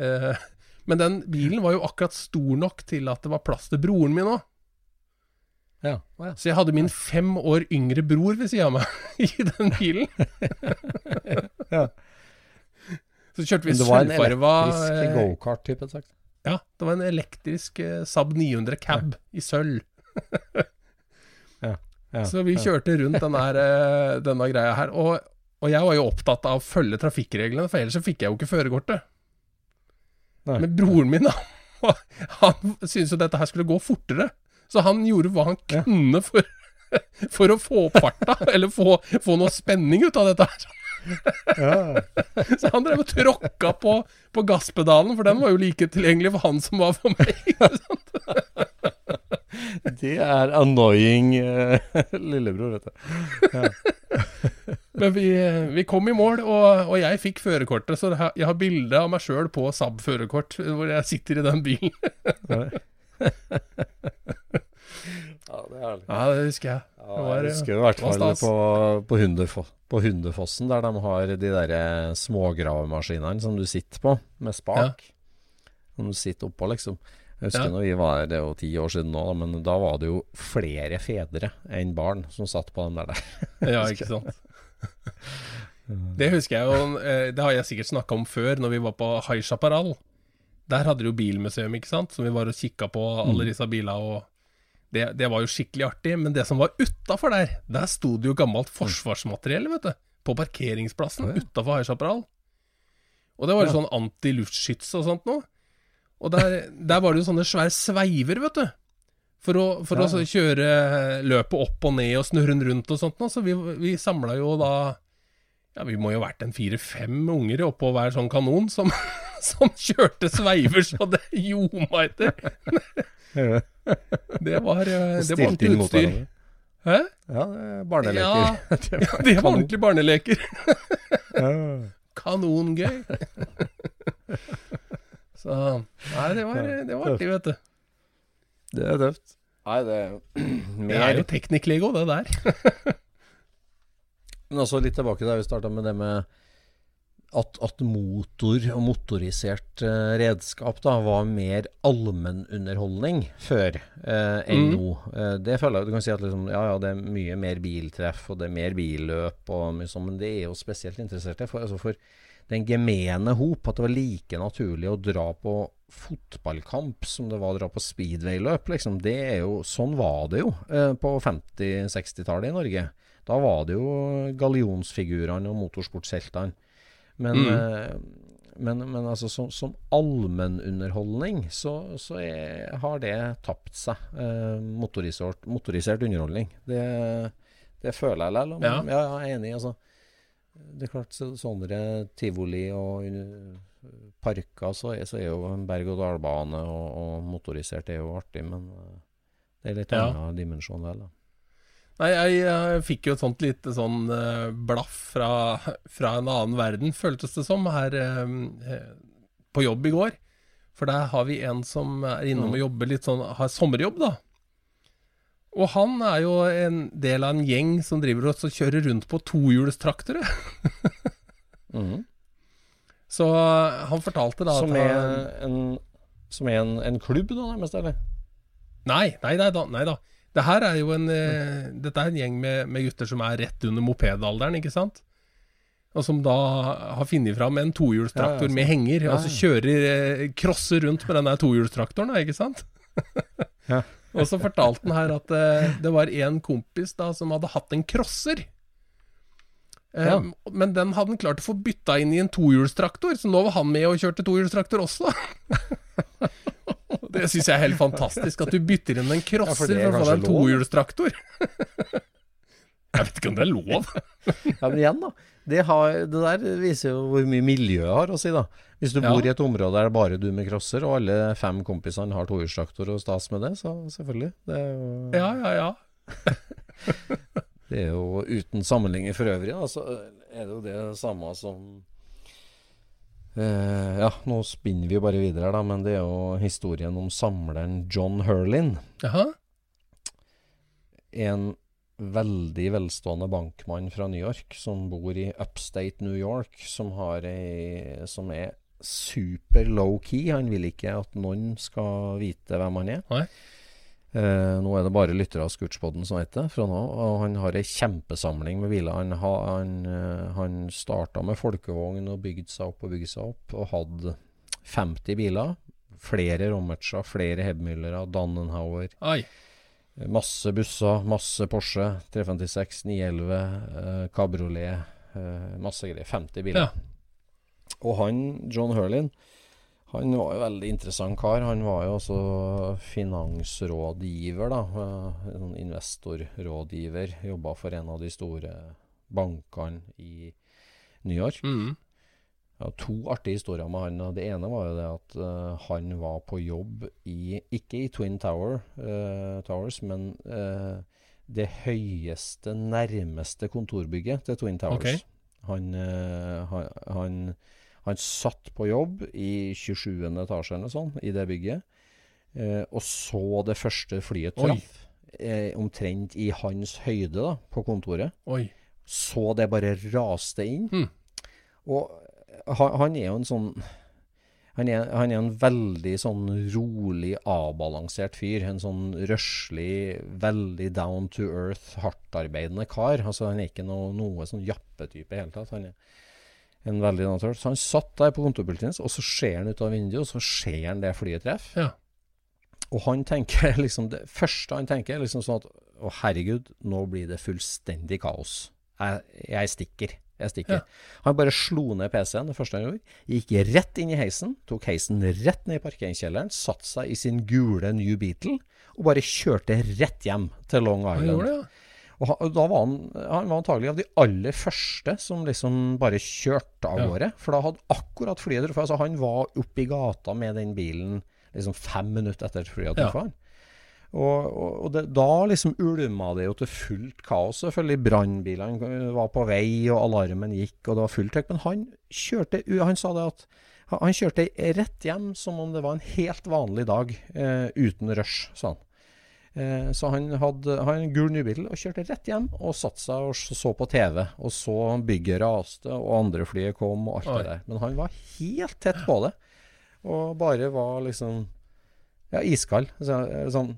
Eh, men den bilen var jo akkurat stor nok til at det var plass til broren min òg. Ja. Oh, ja. Så jeg hadde min fem år yngre bror ved sida av meg i den bilen. Ja. Så kjørte vi sølvfarva det var en elektrisk eh, gokart-type. Ja, det var en elektrisk eh, Saab 900 cab i sølv. Ja, Så vi kjørte rundt denne, eh, denne greia her. Og, og jeg var jo opptatt av å følge trafikkreglene, for ellers så fikk jeg jo ikke førerkortet. Men broren min, da, han syntes jo dette her skulle gå fortere. Så han gjorde hva han Ja. kunne for, for å få opp farta, eller få, få noe spenning ut av dette her. Ja. Så han drev og tråkka på, på gasspedalen, for den var jo like tilgjengelig for han som var for meg. ikke sant? Det er annoying eh, lillebror, vet du. Men vi, vi kom i mål, og, og jeg fikk førerkortet, så jeg har- bilde av meg sjøl på Saab førerkort, hvor jeg sitter i den bilen. Ja, det er herlig. Ja, det husker jeg. Ja, jeg husker i hvert fall på, på, Hunderfo på Hundefossen, der de har de der eh, smågravemaskinene som du sitter på, med spak. Som du sitter oppå, liksom. Jeg husker Ja. når vi var Det er jo ti år siden nå, men da var det jo flere fedre enn barn som satt på den der. der. Ja, ikke sant. Det husker jeg jo, eh, det har jeg sikkert snakka om før, når vi var på High Chaparral. Der hadde de jo bilmuseum, ikke sant, så vi var og kikka på alle disse bilene, og det, det var jo skikkelig artig. Men det som var utafor der, der sto det jo gammelt forsvarsmateriell, vet du. På parkeringsplassen ja. utafor High Chaparral. Og det var jo Ja. sånn antiluftskyts og sånt noe. Og der, der var det jo sånne svære sveiver, vet du. For å, for Ja. å så kjøre løpet opp og ned og snurre den rundt og sånt noe. Så vi, vi samla jo da Ja, vi må jo ha vært en fire-fem unger oppå hver sånn kanon som, som kjørte sveiver så det ljoma etter. Det var, det var ordentlig utstyr. Hæ? Ja, det er barneleker. Ja, det var ordentlig barneleker. Ja. kanongøy. Så Nei, det var, det var artig, vet du. Det er tøft. Nei, det er Det er jo teknikk-Lego, det der. Men også litt tilbake der vi starta med det med at, at motor og motorisert uh, redskap da var mer allmennunderholdning før uh, enn Mm. nå. Uh, det føler jeg Du kan si at liksom, ja, ja, det er mye mer biltreff og det er mer billøp, og mye sånn, men det er jo spesielt interessert for, altså for den gemene hop at det var like naturlig å dra på fotballkamp som det var å dra på speedwayløp. Liksom. Det er jo, sånn var det jo på 50-60-tallet i Norge. Da var det jo gallionsfigurene og motorsportsheltene. Men, Mm. eh, men, men altså, som, som allmennunderholdning så, så er, har det tapt seg. Eh, motorisert, motorisert underholdning. Det, det føler jeg likevel. Ja. Ja. jeg er enig. Altså. Det er klart, så, sånne tivoli og parker, så er, så er jo en berg-og-dal-bane og, og motorisert er jo artig, men uh, det er litt Ja. annen dimensjon vel, da. Nei, jeg, jeg fikk jo et sånt lite sånn uh, blaff fra, fra en annen verden, føltes det som, her eh, på jobb i går. For der har vi en som er innom og jobber litt sånn, har sommerjobb, da. Og han er jo en del av en gjeng som driver og kjører rundt på tohjulstraktere. mm. Så eh, han fortalte da Som er han, en, som er en, en klubb, da, nærmest, eller? Nei, nei, nei da. Nei da. Det her er jo en mm. Dette er en gjeng med, med gutter som er rett under mopedalderen, ikke sant? Og som da har funnet fram en tohjulstraktor Ja, med henger, og så kjører eh, crosser rundt med den der tohjulstraktoren, ikke sant? Ja. Og så fortalte han her at eh, det var en kompis da som hadde hatt en crosser. Ja. Um, Men den hadde han klart å få bytta inn i en tohjulstraktor, så nå var han med og kjørte tohjulstraktor også. det syns jeg er helt fantastisk, at du bytter inn en crosser for er for å få deg en tohjulstraktor. jeg vet ikke om det er lov. Ja, men igjen, da. Det, har, det der viser jo hvor mye miljøet har å si, da. Hvis du Ja. bor i et område der det er bare du med crosser, og alle fem kompisene har tohjulstraktor og stas med det, så selvfølgelig. Det er jo, Ja, ja, ja. det er jo uten sammenligning for øvrig, da, så er det jo det samme som eh, Ja, nå spinner vi jo bare videre her, da, men det er jo historien om samleren John Hurlin. Aha. en veldig velstående bankmann fra New York som bor i upstate New York, som, har ei, som er super low-key. Han vil ikke at noen skal vite hvem han er. Nei. Eh, nå er det bare lyttere av Scootspoden som vet det fra nå. Og han har ei kjempesamling med biler. Han, ha, han, eh, han starta med folkevogn og bygde seg opp og bygde seg opp, og hadde 50 biler. Flere Rommertser, flere Hebmüllere, Dannenhauer. Oi. Masse busser, masse Porsche 356, 911, eh, kabriolet, eh, masse greier. 50 biler. Ja. Og han, John Hurlin, han var jo veldig interessant kar. Han var jo også finansrådgiver, da. eh, en sånn investorrådgiver. Jobba for en av de store bankene i New York. Mm. Ja, to artige historier med han. Det ene var jo det at uh, han var på jobb i Ikke i Twin Tower, uh, Towers, men uh, det høyeste, nærmeste kontorbygget til Twin Towers. Okay. Han, han, han, han satt på jobb i 27. etasje eller sånn, i det bygget, eh, og så det første flyet traff. Eh, omtrent i hans høyde da, på kontoret Oi. så det bare raste inn. Hmm. Og han, han er jo en sånn han er, han er en veldig sånn rolig, avbalansert fyr. En sånn røslig, veldig down to earth, hardtarbeidende kar. Altså Han er ikke noe, noe sånn jappetype i hele tatt. Han er en veldig naturlig. Så han satt der på kontorpulten sin, og så ser han ut av vinduet, og så ser han det flyet treffe. Ja. Og han tenker liksom Det første han tenker, er liksom sånn at Å, herregud, nå blir det fullstendig kaos. Jeg, jeg stikker. Jeg stikker. Ja. Han bare slo ned PC-en det første han gjorde. Gikk rett inn i heisen, tok heisen rett ned i parkeringskjelleren, satte seg i sin gule New Beatle og bare kjørte rett hjem til Long Island. Han gjorde det, ja. Og han, da var han, han var antagelig av de aller første som liksom bare kjørte av Ja. For da hadde akkurat flyet truffet. Altså han var oppe i gata med den bilen liksom fem minutter etter at flyet hadde Ja. Og, og, og det, da liksom ulma det jo til fullt kaos. Selvfølgelig brannbilene var på vei, og alarmen gikk, og det var fullt trykk. Men han kjørte Han sa det at han kjørte rett hjem som om det var en helt vanlig dag, eh, uten rush, sa han. Eh, så han hadde han en gul nybil og kjørte rett hjem og satte seg og så på TV. Og så bygget raste, og andre flyet kom, og alt Oi. det der. Men han var helt tett på det. Og bare var liksom ja, iskald. Så, eh, sånn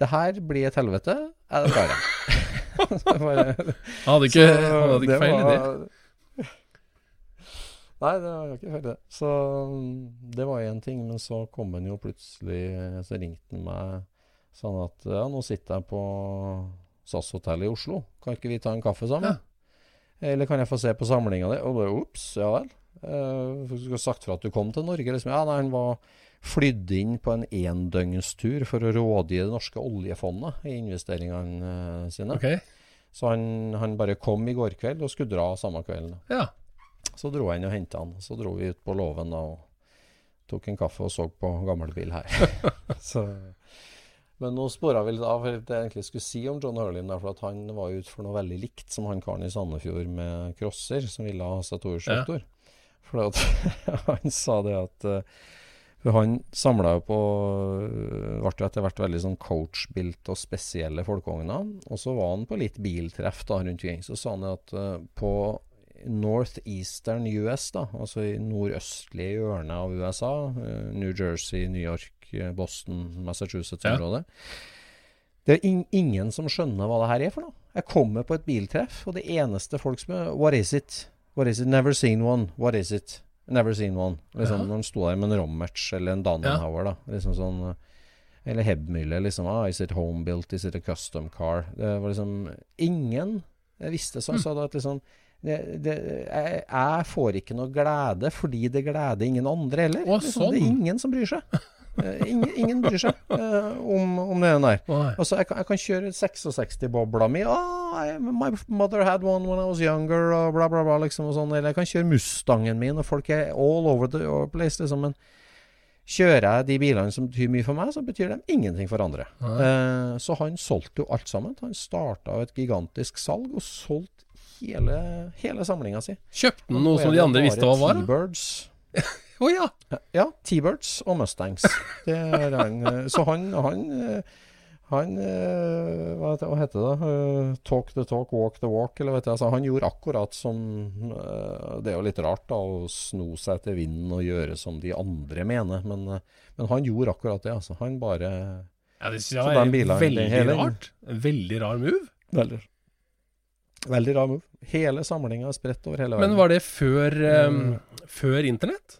Det her blir et helvete. Er det bare? Bare, Han hadde ikke, han hadde ikke feil i det. Nei, det var ikke feil, det. Så mm, det var én ting. Men så kom han jo plutselig Så ringte han meg sånn at ja, nå sitter jeg på SAS-hotellet i Oslo. Kan ikke vi ta en kaffe sammen? Eller kan jeg få se på samlinga di? Og bare ops, ja vel. Uh, du skulle sagt fra at du kom til Norge. Liksom. Ja, nei, han var flydd inn på en endøgnstur for å rådgi det norske oljefondet i investeringene eh, sine. Ok, Så han, han bare kom i går kveld og skulle dra samme kvelden. ja. Så dro jeg inn og henta han. Så dro vi ut på låven da og tok en kaffe og så på gammelbil her. så, men nå spora vi litt av det jeg egentlig skulle si om John Hurlin. For at han var ute for noe veldig likt som han karen i Sandefjord med crosser, som ville ha seg tohjulstraktor. For at, han sa det at eh, for Han samla jo på Ble jo etter hvert veldig sånn coachbilt og spesielle folkevogner. Og så var han på litt biltreff da rundt omkring. Så sa han at eh, på northeastern US, da, altså i nordøstlige hjørnet av USA, eh, New Jersey, New York, eh, Boston, Massachusetts-området Det er in ingen som skjønner hva det her er for noe. Jeg kommer på et biltreff, og det eneste folk spør What is it? What is it? Never seen one. What is it? Never seen one. Liksom, Ja. Når han sto der med en Rommertz eller en Danenhauer, da. Liksom sånn Eller Hebmüller, liksom. Ah, is it home built? Is it a custom car? Det var liksom Ingen jeg visste så. Mm. Så da at liksom det, det, jeg, jeg får ikke noe glede fordi det gleder ingen andre heller. Å, liksom, Det er sånn. ingen som bryr seg. Eh, ingen, ingen bryr seg uh, om, om det der. Altså, jeg kan, jeg kan kjøre 66-bobla mi. Oh, I, my mother had one when I was younger, og bla, bla, bla. Liksom, og sånn. Eller jeg kan kjøre Mustangen min, og folk er all over the place. Liksom. Men kjører jeg de bilene som betyr mye for meg, så betyr de ingenting for andre. Uh, så han solgte jo alt sammen. Han starta et gigantisk salg, og solgte hele, hele samlinga si. Kjøpte han noe som de andre visste hva var? da? T-birds. Ja. Ja, T-birds og Mustangs. Det han. eh, Så han, han, eh, han eh, hva, heter, det? Talk the talk, walk the walk. Eller vet jeg, altså, han gjorde akkurat som Det er jo litt rart da å sno seg til vinden og gjøre som de andre mener, men, men han gjorde akkurat det. Altså. Han bare ja det synes jeg var bilen, veldig hele- rart. Veldig rar move. Veldig, veldig rar move. Hele samlinga er spredt over hele verden. Men var det før, um, før internett?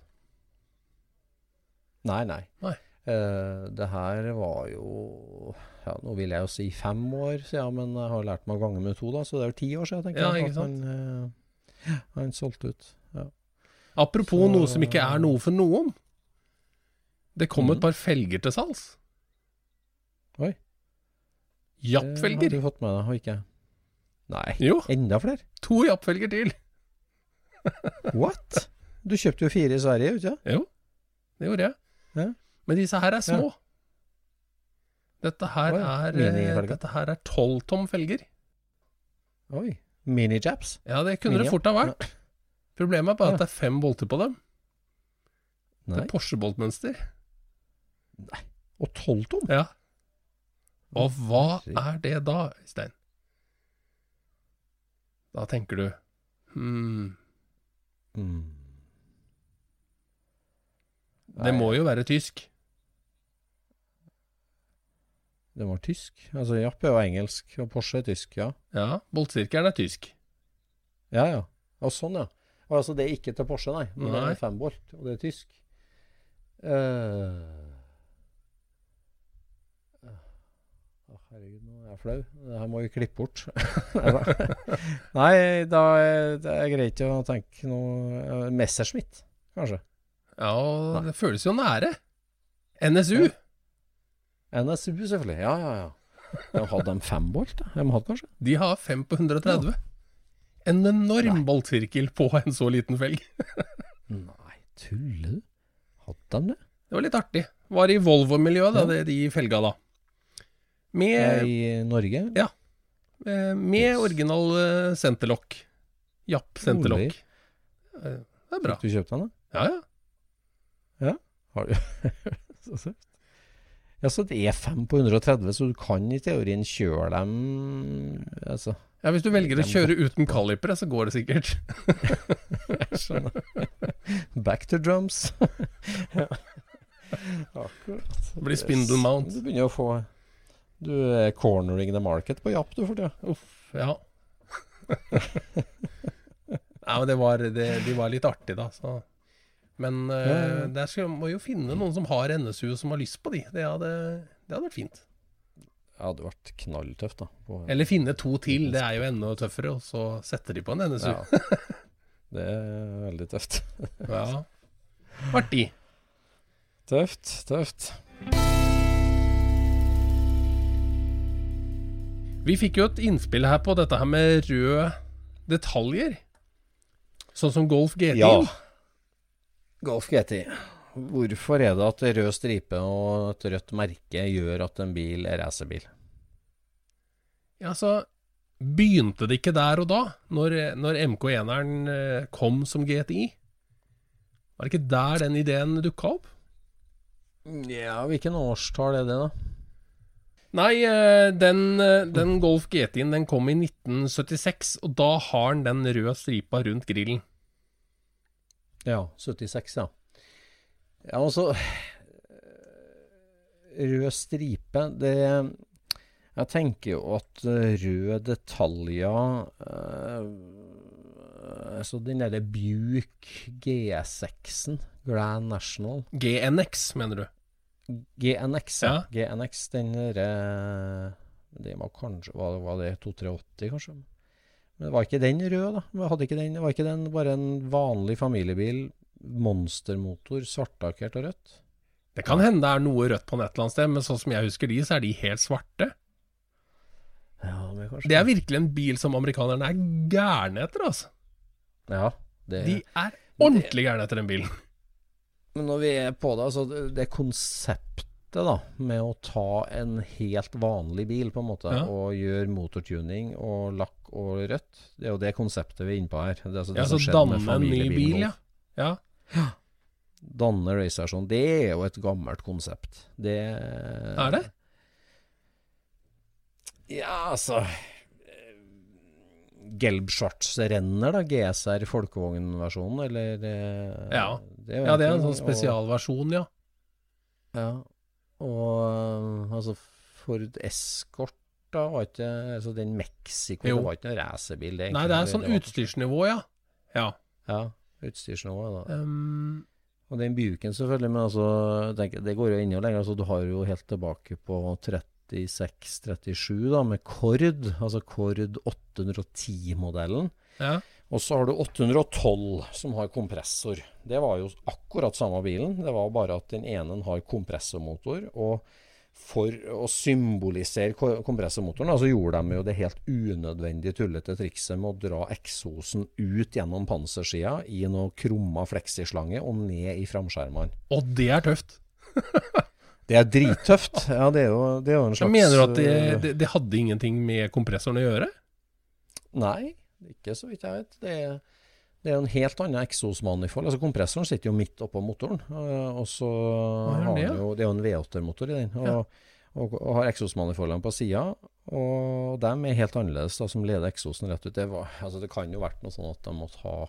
Nei, nei. Nei. Uh, det her var jo ja, Nå vil jeg jo si fem år siden, men jeg har lært meg å gange med to, da, så det er jo ti år siden, tenker Ja, jeg. ikke at Han, uh, han solgte ut. Ja. Apropos Så- noe som ikke er noe for noen. Det kom mm. et par felger til salgs. Oi. Japp-felger. Det har du fått med deg, har ikke jeg? Nei. Jo, Enda flere? to japp-felger til. What? Du kjøpte jo fire i Sverige, ikke? Jo, det gjorde jeg. Ja. Men disse her er små. Dette her er Dette her er tolvtom felger. Oi. Mini-japs? Ja, det kunne det fort ha vært. Problemet er bare Ja. at det er fem bolter på dem. Det er Porsche-boltmønster. Og tolv tom? Ja. Og hva er det da, Øystein? Da tenker du hmm, Mm. Det må jo være tysk. Det var tysk. Altså Japp er jo engelsk, og Porsche er tysk, ja. Ja, boltsirkelen er tysk. Ja, ja. Og sånn, ja. Og altså, det er ikke til Porsche, nei. Men det er fembolt, og det er tysk. Uh... Oh, herregud, nå er jeg flau. Det her må vi klippe bort. nei, da er det greit å tenke noe eh, Messerschmitt, kanskje. Ja, og det føles jo nære. NSU. NSU, selvfølgelig. Ja, ja, ja. De hadde de fembolt, da? De hadde kanskje? De har fem på 130. En enorm boltsirkel på en så liten felg. Nei, tuller du? Hadde de det? Det var litt artig. Var i Volvo-miljøet, da, Ja. de felga da. Med, I Norge? Ja. Med med original eh, senterlokk. Japp senterlokk. Eh, Det er bra. Fikk du kjøpt den, da? Ja, ja. Har du? så søtt. Ja, så det er 5 på 130, så du kan i teorien kjøre dem Altså, Ja, Hvis du velger å kjøre uten kalipere, så går det sikkert. jeg skjønner. Back to drums. ja. Akkurat. Det blir spindle mount. Du begynner å få Du er cornering the market på Japp, du, for tida. Uff, ja. Nei, men det var, det, de var litt artige, da. Så. Men ja. der skal, må jo finne noen som har NSU, og som har lyst på de. Det hadde, det hadde vært fint. Det hadde vært knalltøft, da. På, Eller finne to til, det er jo enda tøffere. Og så setter de på en NSU. ja. Det er veldig tøft. Ja. Artig. Tøft, tøft. Vi fikk jo et innspill her på dette her med røde detaljer. Sånn som Golf GT. Ja. Golf GTI. Hvorfor er det at rød stripe og et rødt merke gjør at en bil er racerbil? Ja, så begynte det ikke der og da, når, når MK1-eren eh, kom som GTI? Var det ikke der den ideen dukka opp? Ja, hvilken årstall er det, da? Nei, eh, den, eh, den Golf GT-en den kom i 1976, og da har den den røde stripa rundt grillen. Ja, 76, ja. Ja, altså Rød stripe, det Jeg tenker jo at eh, røde detaljer eh, Så den derre Buick G6-en, Grand National GNX, mener du? GNX, ja. Ja. GNX, den derre Det var kanskje Var, var det 2380, kanskje? Men var ikke den rød, da? Hadde ikke den, var ikke den bare en vanlig familiebil? Monstermotor, svartakert og rødt? Det kan hende det er noe rødt på den et eller annet sted, men sånn som jeg husker de, så er de helt svarte. Ja, men kanskje Det er virkelig en bil som amerikanerne er gærne etter, altså. Ja, det De er ordentlig gærne etter den bilen. Men når vi er på det, altså det, det konseptet da, med å ta en helt vanlig bil på en måte, Ja. og gjøre motortuning og lakk og rødt, det er jo det konseptet vi er inne på her. Det er altså det Ja, så danne en ny bil, ja. ja. ja. Danne racerstasjon, det er jo et gammelt konsept. Det Er det? Ja, altså Gelbschwartz-renner, da. GSR folkevognversjonen, eller eh, Ja. Det er Ja, det er en sånn spesialversjon, ja. Ja. Og eh, altså Ford Escort da var ikke altså Den Mexico Jo. det var ikke noen racerbil. Nei, det er sånn utstyrsnivå, ja. Ja. Ja, utstyrsnivå. da Um, Og den buken selvfølgelig, men altså det, det går jo enda lenger. Altså, du har jo helt tilbake på 36-37 da med Kord, altså Kord 810-modellen. ja. Og så har du 812 som har kompressor. Det var jo akkurat samme bilen, det var bare at den ene har kompressormotor. Og for å symbolisere kompressormotoren, så gjorde de jo det helt unødvendige tullete trikset med å dra eksosen ut gjennom pansersida i noe krumma fleksislange og ned i framskjermene. Og det er tøft. Det er drittøft. Ja, det er jo, det er jo en slags slags mener du at det, det, det hadde ingenting med kompressoren å gjøre? Nei, ikke så vidt jeg vet. Det er, det er jo en helt annen eksosmanifold. Altså Kompressoren sitter jo midt oppå motoren. øh, Og så har den jo Det er jo en V8-motor i den. Og, Ja. og, og har eksosmanifoldene på sida. Og dem er helt annerledes, da, som leder eksosen rett ut. Det, var, altså, det kan jo vært noe sånn at de måtte ha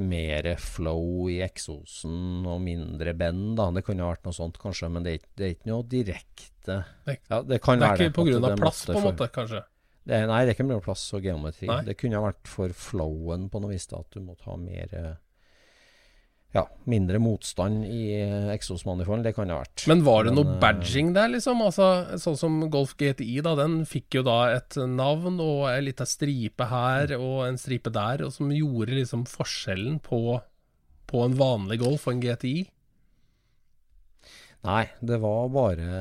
mer flow i eksosen og mindre bend, da. Det kunne ha vært noe sånt, kanskje, men det er, det er ikke noe direkte Det- ja, det kan Det er være ikke av plass, på en måte, kanskje? Det, nei, det er ikke mellom plass og geometri. Nei. Det kunne ha vært for flowen på noe vis, da, at du måtte ha mer eh, Ja, mindre motstand i eh, eksosmanifolden. Det kan det ha vært. Men var det noe eh, badging der, liksom? Altså, sånn som Golf GTI, da. Den fikk jo da et navn og ei lita stripe her og en stripe der, og som gjorde liksom forskjellen på, på en vanlig Golf og en GTI. Nei, det var bare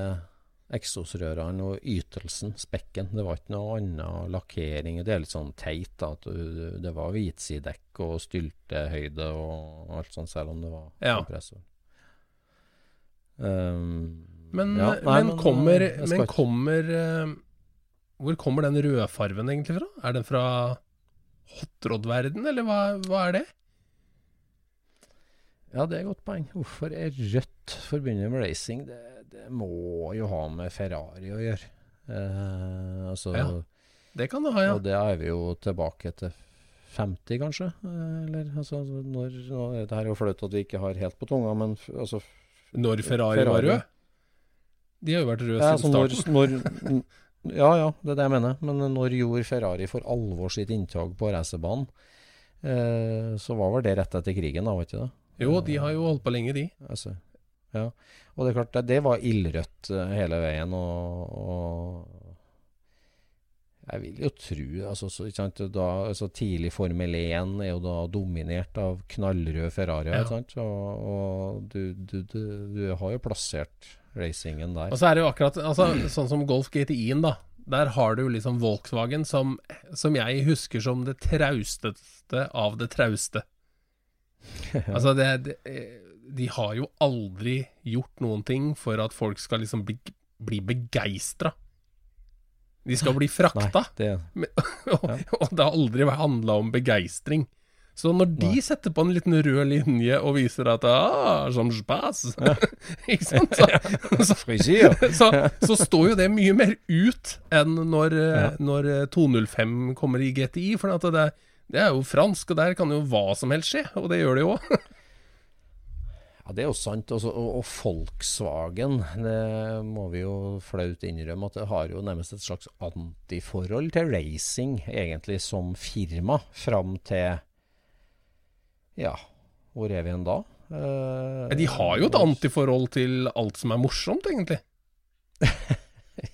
eksosrørene og ytelsen, spekken. Det var ikke noe annen lakkering. Det er litt sånn teit, da. At det var hvitsidekk og styltehøyde og alt sånt, selv om det var Ja. kompressor. Um, Men, Ja, nei, men, men, kommer, eh, men kommer eh, Hvor kommer den rødfarven egentlig fra? Er den fra hotrod-verden, eller hva, hva er det? Ja, det er et godt poeng. Hvorfor er rødt forbundet med racing? Det, det må jo ha med Ferrari å gjøre. Eh, altså, Ja, Det kan det ha, ja. Og det er vi jo tilbake til 50, kanskje? Eh, eller altså, når, nå, Det her er jo flaut at vi ikke har helt på tunga, men altså Når Ferrari, var Ferrari. rød. De har jo vært røde ja, siden altså, starten. når, når, ja, ja, det er det jeg mener. Men når gjorde Ferrari for alvor sitt inntog på racerbanen? Eh, så var vel det rett etter krigen, da, var ikke det? Jo, de har jo holdt på lenge, de. Altså, ja. Og det er klart, det, det var ildrødt eh, hele veien, og, og jeg vil jo tro altså, så, da, altså, Tidlig Formel 1 er jo da dominert av knallrød Ferrari. Ja. Og, og du, du, du, du har jo plassert racingen der. Og så er det jo akkurat altså, sånn som Golf GTI-en, da. Der har du liksom Volkswagen som, som jeg husker som det trausteste av det trauste. Altså, det, det De har jo aldri gjort noen ting for at folk skal liksom bli, bli begeistra. De skal bli frakta. det, og, og det har aldri handla om begeistring. Så når de Nei. setter på en liten rød linje og viser at ah, som spas, Ikke sant? Så, så, så, så står jo det mye mer ut enn når, eh, Ja. når eh, 205 kommer i GTI. For at det, det er jo fransk, og der kan jo hva som helst skje. Og det gjør det jo òg. Ja, det er jo sant. Også, og, og Volkswagen, det må vi jo flaut innrømme, at det har jo nærmest et slags antiforhold til racing, egentlig, som firma, fram til Ja, hvor er vi igjen da? Eh, De har jo et antiforhold til alt som er morsomt, egentlig.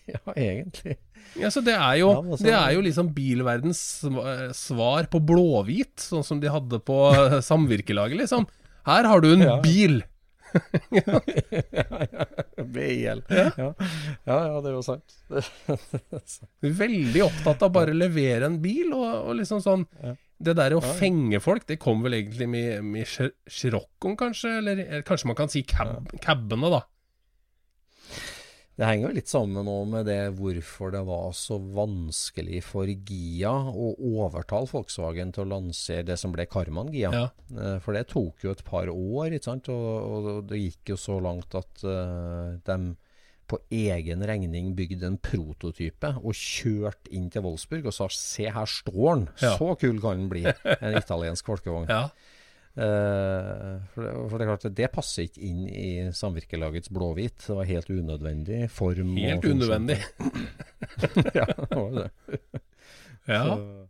Ja, egentlig. Ja, så det er jo, Ja, altså- det er jo liksom bilverdens svar på blåhvit, sånn som de hadde på eh, samvirkelaget, liksom. Her har du en Ja. bil! BIL. Ja. Ja. ja, det er jo sant. Veldig opptatt av bare å levere en bil, og, og liksom sånn Ja. Det der å Ja. fenge folk, det kom vel egentlig med, med Chiroccoen, kanskje? Eller, eller kanskje man kan si cab, cabene, da. Det henger jo litt sammen nå med det hvorfor det var så vanskelig for Gia å overtale Volkswagen til å lansere det som ble Karman Gia. Ja. Eh, For det tok jo et par år, ikke sant? Og, og det gikk jo så langt at uh, de på egen regning bygde en prototype og kjørte inn til Wolfsburg og sa se her står den, Ja. så kul kan den bli. En italiensk folkevogn. Ja. Eh, for, det, for det er klart, det passer ikke inn i samvirkelagets blå-hvit. Det var helt unødvendig form. Helt unødvendig. ja, det var det. Ja. Så-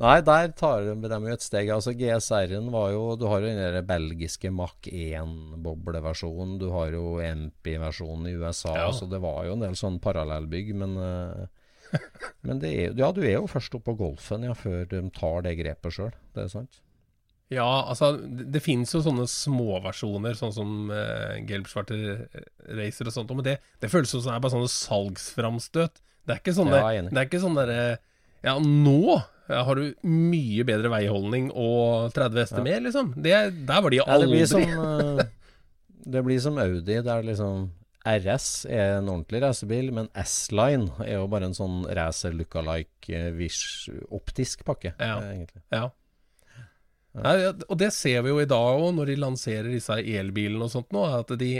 Nei, der tar de dem jo et steg. Altså GSR-en var jo Du har jo den der belgiske Mach 1-bobleversjonen. Du har jo MP-versjonen i USA. Ja. Så det var jo en del sånn parallellbygg. Men, uh, men det er, ja, du er jo først oppe på Golfen ja, før de tar det grepet sjøl. Det er sant. Ja, altså Det, finnes jo sånne småversjoner, sånn som uh, Gelbsvarte Racer og sånt. Men det, det føles som det er bare sånne salgsframstøt. Det er ikke sånn Ja, derre Ja, nå har du mye bedre veiholdning og 30 hester mer, liksom. Det, der var de Nei, det blir som eh, Det blir som Audi, der liksom RS er en ordentlig racerbil, men S-Line er jo bare en sånn racer look-alike-optisk pakke, Ja. eh, egentlig. Ja. Ja, og det ser vi jo i dag òg, når de lanserer disse elbilene og sånt nå, at de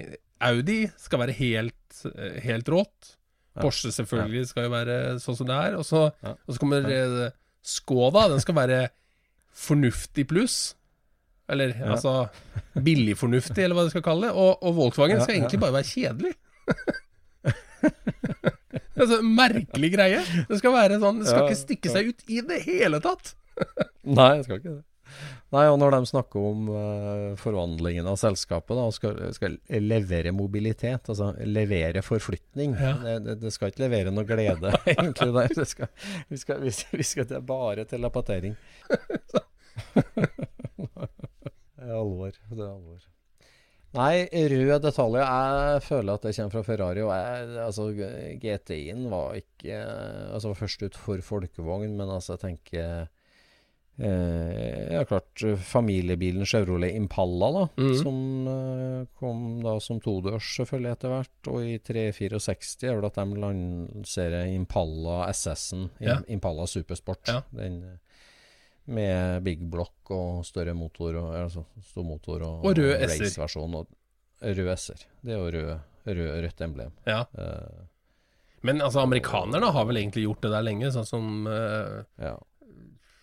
Audi skal være helt, eh, helt rått. Ja. Porsche selvfølgelig skal jo være sånn som det er. Og så, og så kommer ja. Skoda, den skal være fornuftig pluss. Eller altså billig fornuftig, eller hva du skal kalle det. Og, og Volkswagen skal egentlig bare være kjedelig. altså, merkelig greie. Det skal være sånn Det skal ikke stikke seg ut i det hele tatt. Nei, det skal ikke det. Nei, og når de snakker om uh, forvandlingen av selskapet da, og skal, skal levere mobilitet, altså levere forflytning Ja. det, det, det skal ikke levere noe glede, egentlig. Det skal, vi, skal, vi, vi skal til bare telepatering. det er alvor. Det er alvor. Nei, røde detaljer. Jeg føler at det kommer fra Ferrari. Og jeg, altså, GTI-en var ikke Altså først ut for folkevogn, men altså, jeg tenker Eh, ja, klart familiebilen Chevrolet Impala, da. mm. Som eh, kom da som todørs selvfølgelig etter hvert. Og i 364 er vel at de lanserer Impala SS-en. Ja. Impala Supersport. Ja. Den eh, med big block og større motor, og, altså stor motor og, Og rød raceversjon. Og rød S-er. Det er jo rød, rød, rødt emblem. Ja. Eh, Men altså, amerikanerne har vel egentlig gjort det der lenge, sånn som eh, ja.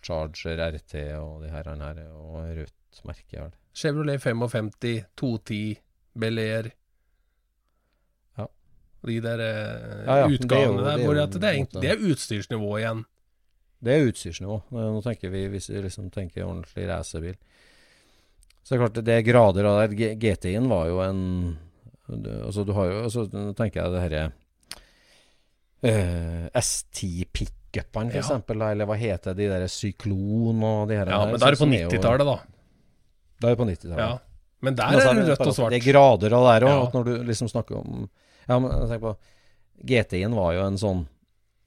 Charger RT og de her, her og rødt merke. er det. Chevrolet 55, 210, Bel Air Ja. De der eh, Ja, ja, det er utgavene der, det er jo det, er, en egentlig- det er utstyrsnivå igjen. Det er utstyrsnivå. Nå tenker vi, hvis vi liksom tenker ordentlig racerbil. Så det er klart, det er grader av det. GT-en var jo en Altså, du har jo altså, Nå tenker jeg det herre eh, S10-pickupene, for Ja. eller hva heter de der Syklon og de her Ja, men da er det på 90-tallet, da. Da er det på 90-tallet. Ja. Men der Men altså, er det rødt og svart. Det er grader av det her òg, Ja. når du liksom snakker om Ja, men tenk på GT-en var jo en sånn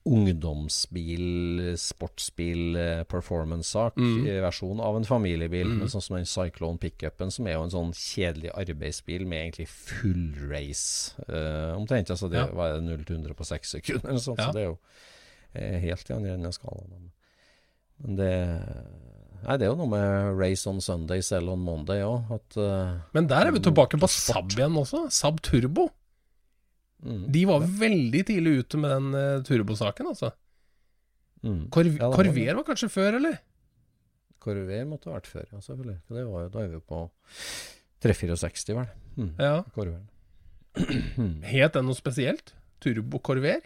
ungdomsbil, sportsbil, eh, performance-sak, Mm. eh, versjon av en familiebil. Mm. Men sånn som den Cyclone pickupen, som er jo en sånn kjedelig arbeidsbil med egentlig full race. uh, omtrent. Altså det Ja. var 0 til 100 på seks sekunder, eller sånt, Ja. så det er jo eh, helt i andre enden av skalaen. Men- det Nei, det er jo noe med race on Sunday, sell on Monday òg. At eh, Men der er vi tilbake på. Saab igjen også. Saab Turbo. mm, De var veldig tidlig ute med den uh, turbosaken, altså. mm. Corv Ja, var Corvair var kanskje før, eller? Corvair måtte ha vært før, ja, selvfølgelig. For Det var jo, da er vi jo på 364, vel. Mm. Ja. Corvair. Het den noe spesielt? Turbo Corvair?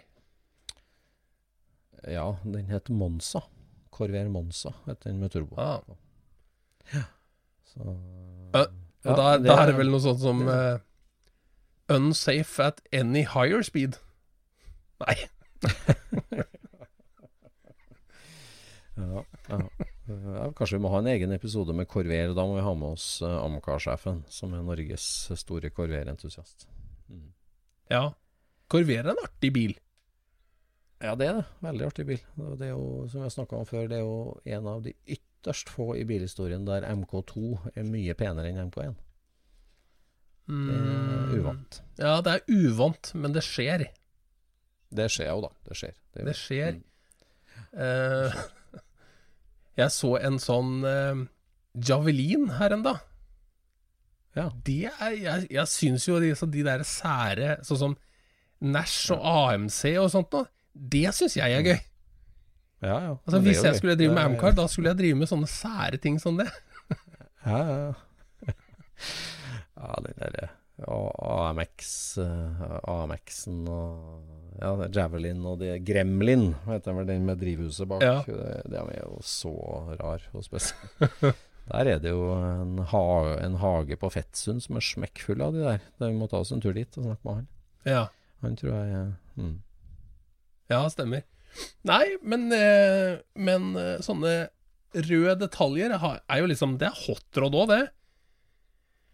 Ja, den het Monza. Corvair Monza het den med turbo. Ah. Så, uh, ja, Og da, det da er er- det vel noe sånt som uh, Unsafe at any higher speed. Nei. ja, ja. Ja, kanskje vi må ha en egen episode med Corvair. Da må vi ha med oss uh, Amcar-sjefen, som er Norges store Corvair-entusiast. Mm. Ja. Corvair er en artig bil. Ja, det er det. Veldig artig bil. Det er jo, som jeg snakka om før, det er jo en av de ytterst få i bilhistorien der MK2 er mye penere enn MK1. Det er uvant. Mm. Ja, det er uvant, men det skjer. Det skjer jo, da. Det skjer. Det Det skjer. Mm. Uh, jeg så en sånn uh, Javelin her enda. Ja. Det er, jeg, jeg syns jo de, så de der sære, sånn som Nash og AMC og sånt noe, det syns jeg er gøy. Ja, ja. Altså Hvis jeg skulle drive med Amcar, da skulle jeg drive med sånne sære ting som det. Ja, ja, ja. den derre AMX, eh, AMX-en og ja, det er Javelin og det Gremlin, heter vel den med drivhuset bak. Ja. Det, det er jo så rar og spesiell. Der er det jo en, ha, en hage på Fettsund som er smekkfull av de der. Da vi må ta oss en tur dit og snakke med han. Ja, Han tror jeg mm. Ja stemmer. Nei, men, eh, men eh, sånne røde detaljer er jo liksom Det er hotrod òg, det.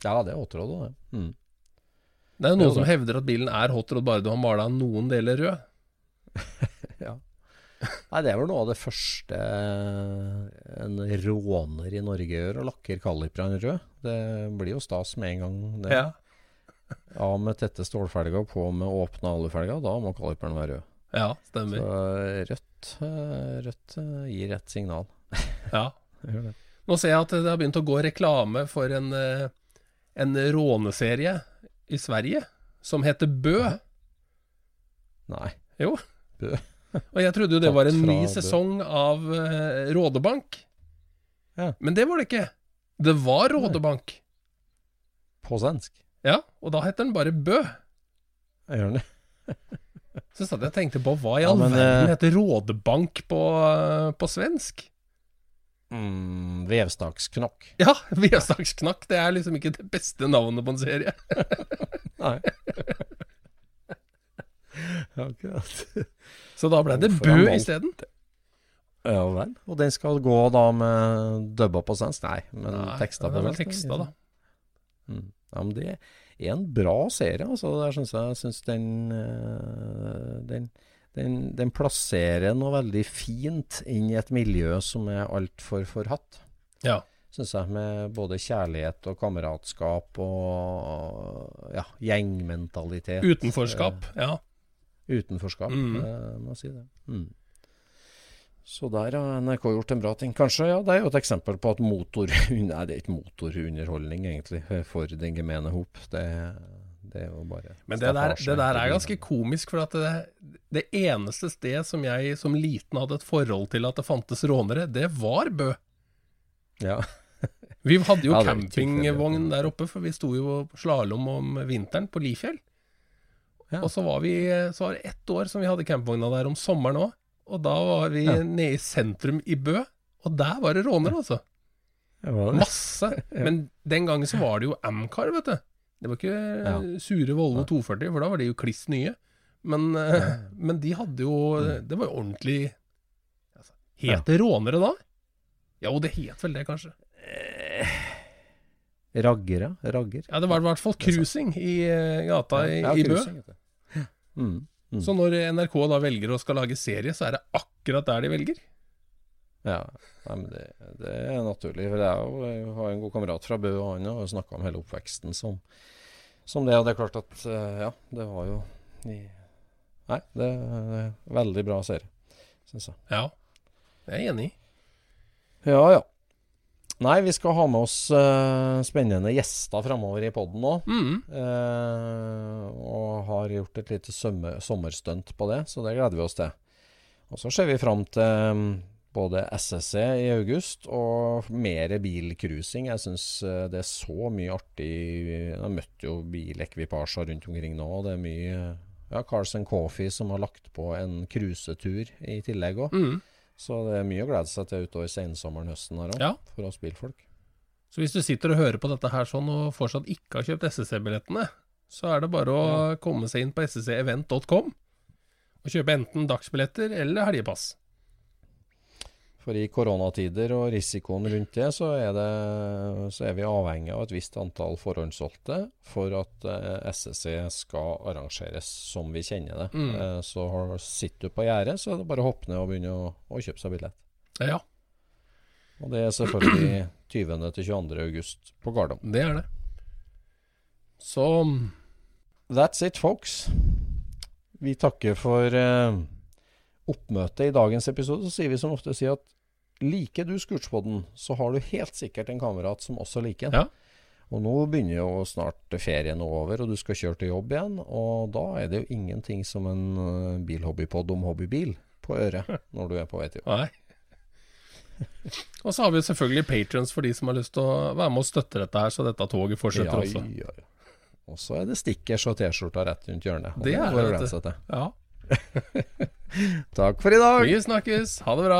Ja, det er åtråd, det. Mm. Det er jo noen som hevder at bilen er hotrod bare du har mala noen deler rød. Ja. Nei, det er vel noe av det første en råner i Norge gjør, å lakke kaliperen rød. Det blir jo stas med en gang. Det. Ja. Av med tette stålfelger på med åpne alufelger, da må kaliperen være rød. Ja, Så stemmer. rødt, eh, rødt eh, gir rett signal. Ja. Nå ser jeg at det har begynt å gå reklame for en, eh, en råneserie i Sverige som heter Bø. Nei. Jo. Bø. Og jeg trodde jo det var en ny sesong av Rådebank. Ja. Men det var det ikke. Det var Rådebank. På svensk. Ja, og da heter den bare Bø. Jeg gjør det. Så satt jeg og tenkte på hva i Ja, all men, verden eh, heter Rådebank på, eh, på svensk? Mm, vevstaksknokk. Ja, vevstaksknokk. Det er liksom ikke det beste navnet på en serie. Nei. Akkurat. Så da ble det Bø isteden. Ja vel. Og den skal gå da med dubba på svensk? Nei, men Nei, teksta på svensk, teksta, da. Mm. Ja, men det en bra serie, altså. Der syns jeg synes den, eh, den den, den plasserer noe veldig fint inn i et miljø som er altfor forhatt. Ja. Syns jeg, med både kjærlighet og kameratskap og ja, gjengmentalitet. Utenforskap. Ja. Utenforskap, Mm. eh, må jeg si det. Mm. Så der har NRK gjort en bra ting. Kanskje, ja, det er jo et eksempel på at motor Nei, det er ikke motorunderholdning, egentlig, for den gemene hop. Det, det er jo bare Men det der, det der er ganske komisk, for at det, det eneste sted som jeg som liten hadde et forhold til at det fantes rånere, det var Bø. Ja. Vi hadde jo Ja, campingvogn der oppe, for vi sto jo slalåm om vinteren på Lifjell. Ja. Og så var, vi, så var det ett år som vi hadde campingvogna der om sommeren òg. Og da var vi Ja. nede i sentrum i Bø, og der var det rånere, altså. Det var det. Masse. Men den gangen så var det jo Amcar, vet du. Det var ikke Ja. sure Volvo 240, for da var de jo kliss nye. Men, eh, men de hadde jo Mm. Det var jo ordentlig altså, Het det rånere da? Jo, det het vel det, kanskje. Raggere? Ragger? Ja, det var i hvert fall cruising i eh, gata i, Ja, i Bø. Mm. Mm. Så når NRK da velger å skal lage serie, så er det akkurat der de velger. Ja, nei, men det, det er naturlig. For jeg, er jo, jeg har en god kamerat fra Bø, og han har snakka om hele oppveksten som, som det. Og det er klart at eh, ja, det var jo Nei, det er en veldig bra serie, syns jeg. Ja, det er jeg enig i. Ja, ja. Nei, vi skal ha med oss uh, spennende gjester framover i poden nå. Mm. Uh, og har gjort et lite sommer, sommerstunt på det, så det gleder vi oss til. Og så ser vi fram til um, både SSC i august og mer bilcruising. Jeg syns det er så mye artig Jeg har møtt jo bilekvipasjer rundt omkring nå, og det er mye ja, Carson Coffee som har lagt på en cruisetur i tillegg òg. Mm. Så det er mye å glede seg til utover sensommeren høsten her òg, Ja. for oss bilfolk. Så hvis du sitter og hører på dette her sånn og fortsatt ikke har kjøpt SSC-billettene, så er det bare å komme seg inn på sscevent.com og kjøpe enten dagsbilletter eller helgepass. For i koronatider og risikoen rundt det, så er, det, så er vi avhengig av et visst antall forhåndssolgte for at eh, SSC skal arrangeres som vi kjenner det. Mm. Eh, så har, sitter du på gjerdet, så er det bare å hoppe ned og begynne å, å kjøpe seg billett. Ja, Og det er selvfølgelig 20. til 22. august på Gardermoen. det er det. Så That's it, folks. Vi takker for eh, oppmøtet i dagens episode. Så sier vi som ofte sier at liker du Scootspoden, så har du helt sikkert en kamerat som også liker den. Ja. Og nå begynner jo snart ferien over, og du skal kjøre til jobb igjen. Og da er det jo ingenting som en uh, bilhobbypod om hobbybil på øret når du er på vei til jobb. Og så har vi selvfølgelig patrons for de som har lyst til å være med og støtte dette her, så dette toget fortsetter også. ja, ja. Og så er det stickers og T-skjorta rett rundt hjørnet. Det det er det. Ja. Takk for i dag. Vi snakkes. Ha det bra.